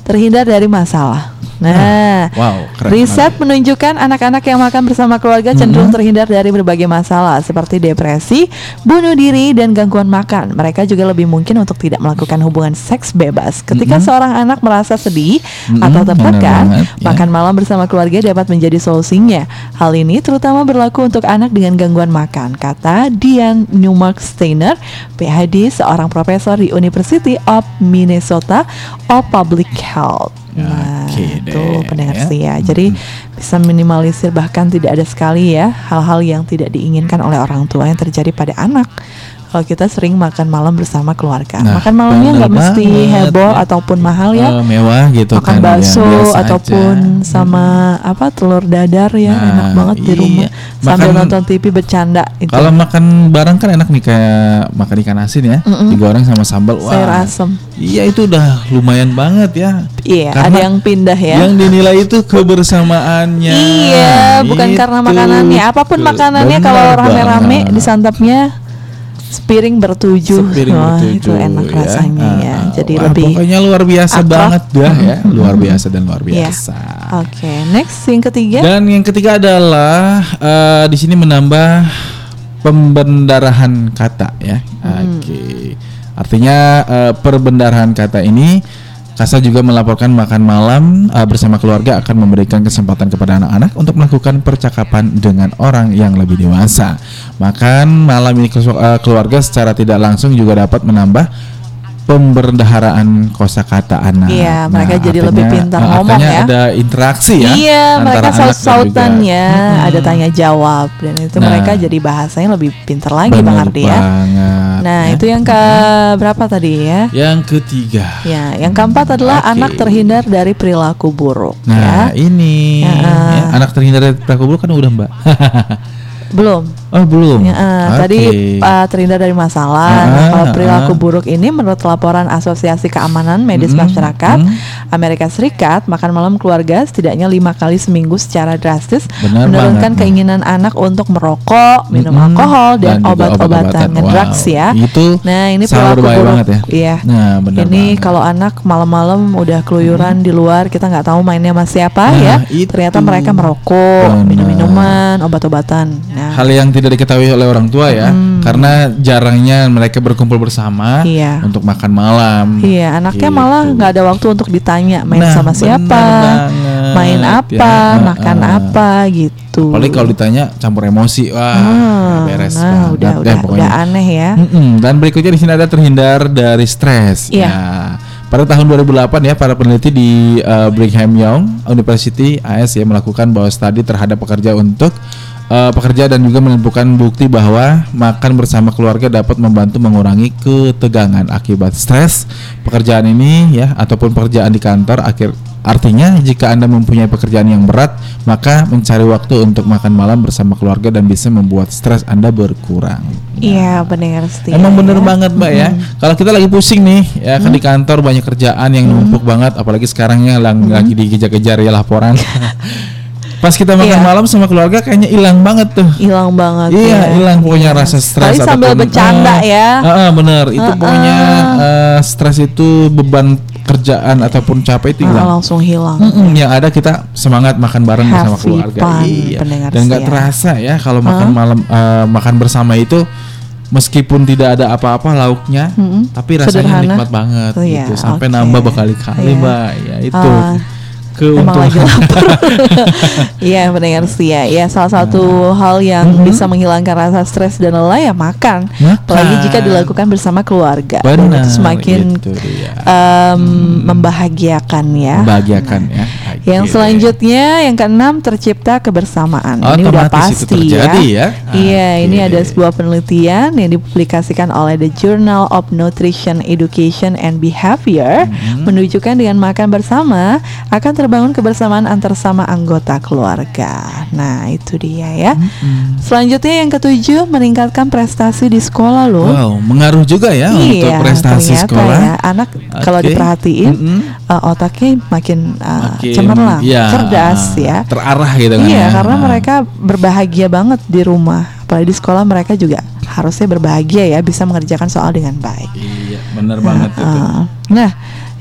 terhindar dari masalah. Nah, Wow, keren riset menunjukkan anak-anak yang makan bersama keluarga cenderung terhindar dari berbagai masalah seperti depresi, bunuh diri, dan gangguan makan. Mereka juga lebih mungkin untuk tidak melakukan hubungan seks bebas. Ketika seorang anak merasa sedih atau Mm-mm, tertekan, ya. makan malam bersama keluarga dapat menjadi solusinya. Hal ini terutama berlaku untuk anak dengan gangguan makan, kata Dian Newmark Steiner, PhD, seorang profesor di University of Minnesota of Public Health. Nah, Oke itu deh, pendengar ya. setia. Jadi bisa minimalisir bahkan tidak ada sekali ya hal-hal yang tidak diinginkan oleh orang tua yang terjadi pada anak. Kalau kita sering makan malam bersama keluarga, Nah, makan malamnya nggak mesti heboh ya. ataupun mahal ya Eh, mewah gitu makan kan. ya, bakso biasa ataupun aja. sama apa telur dadar ya Nah, enak banget di iya. rumah sambil Makan- nonton TV bercanda itu Kalau makan bareng kan enak nih kayak makan ikan asin ya, digoreng sama sambal. Wah, sayur asem Iya itu udah lumayan banget ya. iya Karena ada yang pindah ya Yang dinilai itu kebersamaannya. iya bukan karena Itu. makanannya apa pun makanannya kalau rame-rame disantapnya sepiring bertujuh Sepiring Wah, bertujuh, itu enak ya. rasanya ya Ah, jadi wah, lebih pokoknya luar biasa akrab. banget dah ya, luar biasa dan luar Iya. biasa. oke next yang ketiga Dan yang ketiga adalah eh, di sini menambah pembendarahan kata ya. Hmm. Oke. Artinya eh, perbendarahan kata ini Kasa juga melaporkan makan malam eh, bersama keluarga akan memberikan kesempatan kepada anak-anak untuk melakukan percakapan dengan orang yang lebih dewasa. Makan malam ini eh, keluarga secara tidak langsung juga dapat menambah pembendaharaan kosakata anak. Iya, mereka jadi lebih pintar eh, ngomong artinya ya. ada interaksi ya. Iya, mereka saut-sautan ya, ada tanya jawab dan itu Nah. mereka jadi bahasanya lebih pintar lagi Bang Ardi ya. banget, Nah, ya. itu yang ke berapa tadi ya? Yang ketiga. Ya, yang keempat adalah Oke. anak terhindar dari perilaku buruk. Nah, ya. ini Ya. ya, anak terhindar dari perilaku buruk kan udah, Mbak. Belum. oh, belum. Ya, eh, Oke. Tadi uh, terhindar dari masalah. Ah, Nah, kalau ah, perilaku ah. buruk ini menurut laporan Asosiasi Keamanan Medis Mm, Masyarakat mm. Amerika Serikat, makan malam keluarga setidaknya lima kali seminggu secara drastis Benar menurunkan banget. keinginan anak untuk merokok, minum Mm-mm. alkohol dan, obat-obatan ngedrugs Wow, ya. Itu Nah, ini perilaku buruk. banget ya. Iya. Nah, benar Ini banget. kalau anak malam-malam udah keluyuran di luar, kita nggak tahu mainnya sama siapa Nah, ya. itu. Ternyata mereka merokok, Benar. minum-minuman, obat-obatan. Nah, hal yang tidak diketahui oleh orang tua ya, karena jarangnya mereka berkumpul bersama Iya. untuk makan malam. Iya, anaknya Gitu. malah nggak ada waktu untuk ditanya main Nah, sama siapa, banget, main ya. apa, makan Heeh. apa gitu. Apalagi kalau ditanya campur emosi, wah Ah, beres nah, banget udah udah pokoknya. udah aneh ya. Mm-mm. Dan berikutnya di sini ada terhindar dari stres. Iya. Ya. Pada tahun 2008 ya para peneliti di uh, Brigham Young University AS ya melakukan bahwa studi terhadap pekerja untuk uh, pekerja dan juga menemukan bukti bahwa makan bersama keluarga dapat membantu mengurangi ketegangan akibat stres pekerjaan ini ya ataupun pekerjaan di kantor akhir artinya jika Anda mempunyai pekerjaan yang berat maka mencari waktu untuk makan malam bersama keluarga dan bisa membuat stres Anda berkurang. Iya, benar setia. Emang bener ya. banget mbak ya. Kalau kita lagi pusing nih, ya kan di kantor banyak kerjaan yang numpuk banget, apalagi sekarang ya lang- lagi dikejar-kejar ya laporan. Pas kita makan Iya. malam sama keluarga kayaknya hilang banget tuh. Hilang banget. Iya, ya. hilang pokoknya rasa stres. Tapi sambil ataupun- bercanda Eh, ya. eh, eh, bener, itu Eh, pokoknya eh. eh, stres itu beban kerjaan ataupun capek itu Ah, hilang. langsung hilang. Mm-mm, yang ada kita semangat makan bareng bersama Happy keluarga. fun, iya. Dan nggak terasa ya kalau makan malam eh, makan bersama itu meskipun tidak ada apa-apa lauknya, Mm-mm. tapi rasanya Sederhana. nikmat banget Oh, iya, gitu. Sampai oke. nambah berkali-kali, Iya. Mbak. Ya itu. Ah, Emang lagi Keuntungan. lapar. Iya pendengar setia. Ya salah satu hal yang bisa menghilangkan rasa stres dan lelah ya makan. Makan. Apalagi jika dilakukan bersama keluarga. Benar, itu semakin dia. em, membahagiakan ya. Membahagiakan ya. Yang Oke. selanjutnya yang keenam tercipta kebersamaan. ini udah pasti terjadi ya. Iya, ini Oke. ada sebuah penelitian yang dipublikasikan oleh The Journal of Nutrition Education and Behavior Hmm. menunjukkan dengan makan bersama akan terbangun kebersamaan antar sama anggota keluarga. Nah, itu dia ya. Hmm. Selanjutnya yang ketujuh meningkatkan prestasi di sekolah loh. Wow, mengaruh juga ya untuk prestasi sekolah. ya, anak kalau Oke. diperhatiin Mm-mm. uh, otaknya makin, uh, Makin, cemerlang, ya, cerdas ya. Terarah gitu kan Iya, ya. karena Ah. mereka berbahagia banget di rumah. Apalagi di sekolah mereka juga harusnya berbahagia ya, bisa mengerjakan soal dengan baik. Iya, benar banget itu. Uh, nah,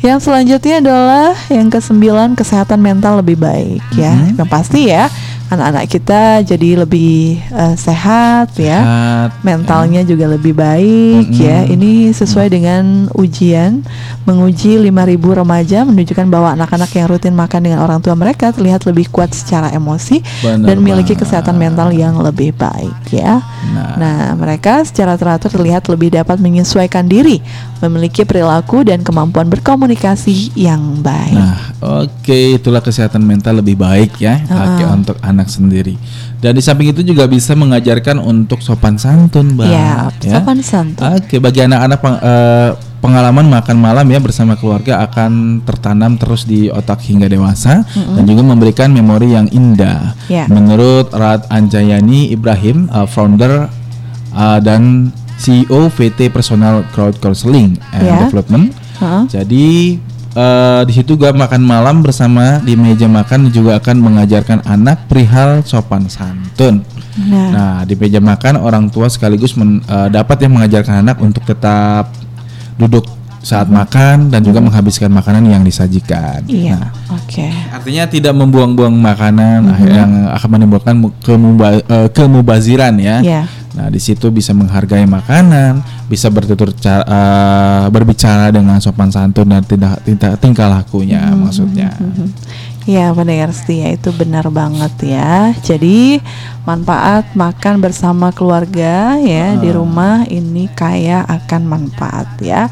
yang selanjutnya adalah yang kesembilan kesehatan mental lebih baik ya. Mhm. Yang pasti ya, anak-anak kita jadi lebih uh, sehat ya Sehat, mentalnya juga lebih baik Mm-mm. ya. Ini sesuai dengan ujian menguji 5000 remaja menunjukkan bahwa anak-anak yang rutin makan dengan orang tua mereka terlihat lebih kuat secara emosi Benar dan memiliki banget. kesehatan mental yang lebih baik ya. Nah. Nah, mereka secara teratur terlihat lebih dapat menyesuaikan diri, memiliki perilaku dan kemampuan berkomunikasi yang baik. Nah, oke, itulah kesehatan mental lebih baik ya Ah. Oke, untuk anak sendiri. Dan di samping itu juga bisa mengajarkan untuk sopan santun, Bang. ya, sopan santun. Oke, bagi anak-anak peng- eh, pengalaman makan malam ya bersama keluarga akan tertanam terus di otak hingga dewasa dan juga memberikan memori yang indah. Ya. Menurut Rat Anjayani Ibrahim, uh, founder uh, dan CEO VT Personal Crowd Counseling and Ya. Development. Heeh. Jadi eh, di situ juga makan malam bersama di meja makan juga akan mengajarkan anak perihal sopan santun. Nah. Nah, di meja makan orang tua sekaligus men- eh, dapat yang mengajarkan anak untuk tetap duduk saat makan dan juga menghabiskan makanan yang disajikan. Iya, Nah, oke. artinya tidak membuang-buang makanan Mhm. yang akan menimbulkan kemuba- eh, kemubaziran ya. Iya. Nah, di situ bisa menghargai makanan, bisa bertutur eh, berbicara dengan sopan santun dan tidak tidak tingkah lakunya Hmm. maksudnya. Ya pendengar setia itu benar banget ya. Jadi manfaat makan bersama keluarga ya di Ah. rumah ini kaya akan manfaat ya.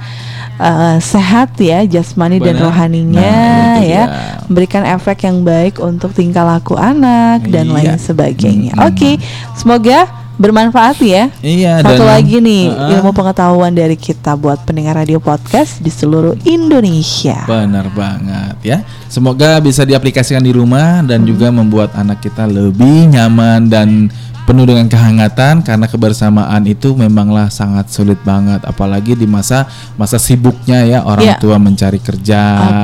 Eh, sehat ya jasmani dan rohaninya Nah, ya, dia. memberikan efek yang baik untuk tingkah laku anak dan Iya. lain sebagainya. Mm-mm. Oke, semoga bermanfaat ya. Iya, Satu dan- lagi nih Heeh. ilmu pengetahuan dari kita buat pendengar radio podcast di seluruh Indonesia. Benar banget ya. Semoga bisa diaplikasikan di rumah Hmm. dan juga membuat anak kita lebih nyaman dan penuh dengan kehangatan karena kebersamaan itu memanglah sangat sulit banget apalagi di masa masa sibuknya ya orang Iya. tua mencari kerja.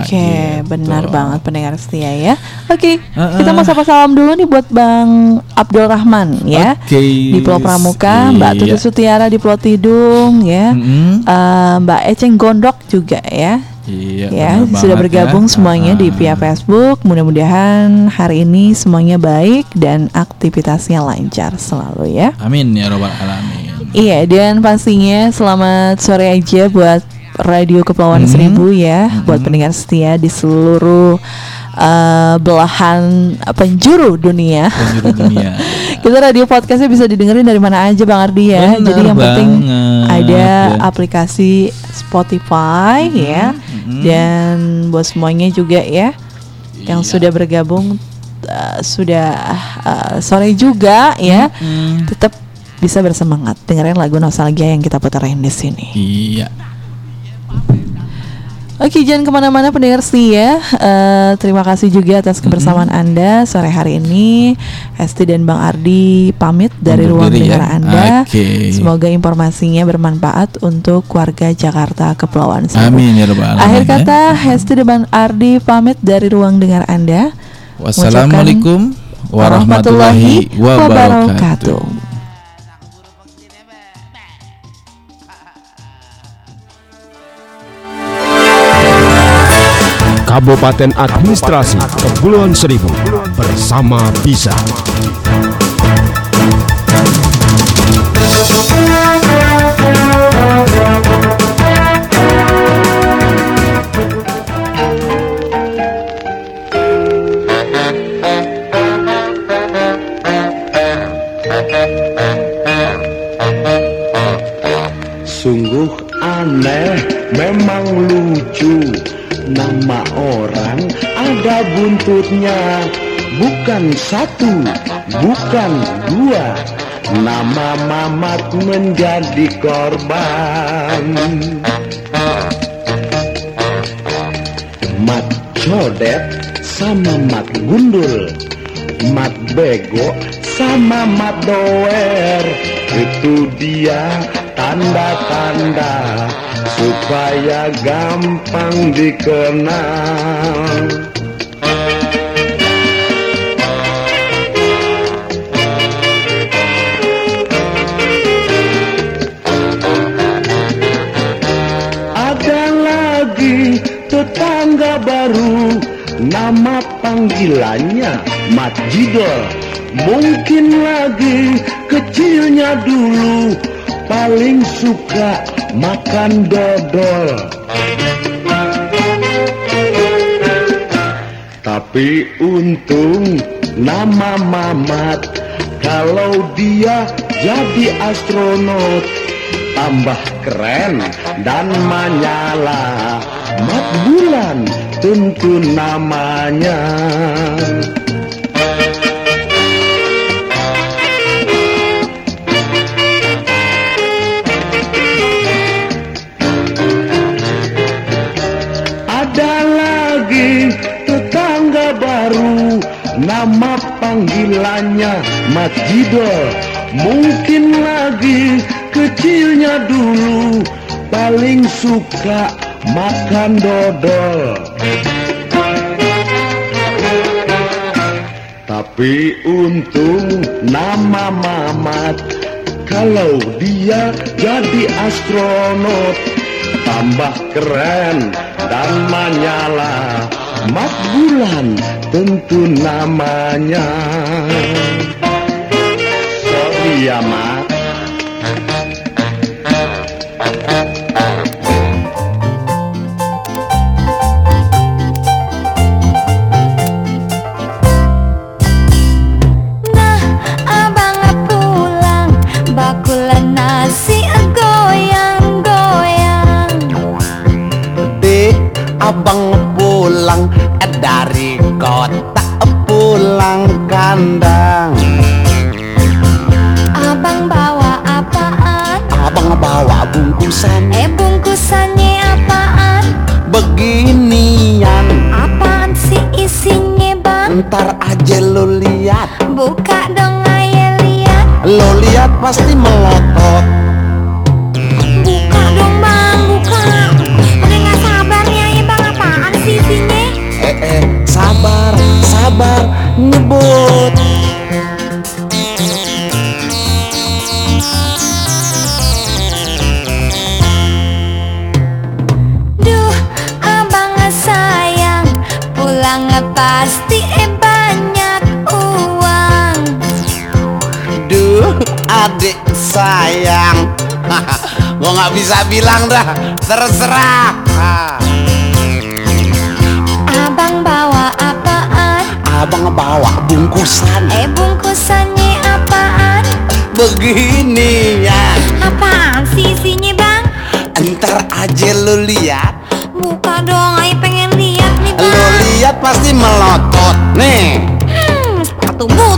Oke, gitu. benar banget pendengar setia ya. Oke, Heeh. kita mau sapa salam dulu nih buat Bang Abdul Rahman ya. Oke, Di Pulau Pramuka, Mbak iya. Tuti Sutiara di Pulau Tidung ya. Mm-mm. Eh, Mbak Eceng Gondok juga ya. Iya, ya, sudah banget bergabung ya. semuanya di Ah. via Facebook. Mudah-mudahan hari ini semuanya baik dan aktivitasnya lancar selalu ya. Amin ya robbal alamin. Iya dan pastinya selamat sore aja buat Radio Kepulauan Mhm. Seribu ya, buat pendengar setia di seluruh uh, belahan penjuru dunia. Penjuru dunia. Kita radio podcastnya bisa didengerin dari mana aja Bang Ardi ya. Bener Jadi yang penting banget, ada ya. aplikasi Spotify ya, mhm. dan buat semuanya juga ya yang Iya. sudah bergabung uh, sudah uh, sore juga ya, Mm. tetap bisa bersemangat dengerin lagu nostalgia yang kita puterin di sini. Iya. Oke, jangan ke mana-mana pendengar setia. Eh, terima kasih juga atas kebersamaan Anda sore hari ini. Esti dan Bang Ardi pamit dari Undur ruang diri ya. dengar Anda. Oke. Semoga informasinya bermanfaat untuk warga Jakarta Kepulauan Seribu. Amin ya alamin. Akhir ya. kata, Hesti dan Bang Ardi pamit dari ruang dengar Anda. Wassalamualaikum warahmatullahi wabarakatuh. Kabupaten Administrasi Kepulauan Seribu bersama bisa. Sungguh aneh, memang lucu Nama orang ada buntutnya. Bukan satu, bukan dua. Nama Mamat menjadi korban. Mat codet sama mat gundul. Mat bego sama mat doer. Itu dia tanda-tanda Supaya gampang dikenal. Ada lagi tetangga baru Nama panggilannya Mat Jidol. Mungkin lagi kecilnya dulu Paling suka makan dodol. Tapi untung nama Mamat. Kalau dia jadi astronot Tambah keren dan menyala. Mat bulan tentu namanya Nama panggilannya Mat Jidol. Mungkin lagi kecilnya dulu Paling suka makan dodol. Tapi untung nama Mamat Kalau dia jadi astronot Tambah keren dan menyala. Mat bulan tentu namanya. Sorry ya Mat pasti melotot sayang. Gua nggak bisa bilang dah Terserah. Ah, Abang bawa apaan? Abang bawa bungkusan. Eh bungkusannya apaan? Beginian Apaan sih isinya bang? Ntar aja lo lihat. Buka dong, ayo pengen lihat nih bang. Lo lihat pasti melotot Nih. Hmm, sepatu butut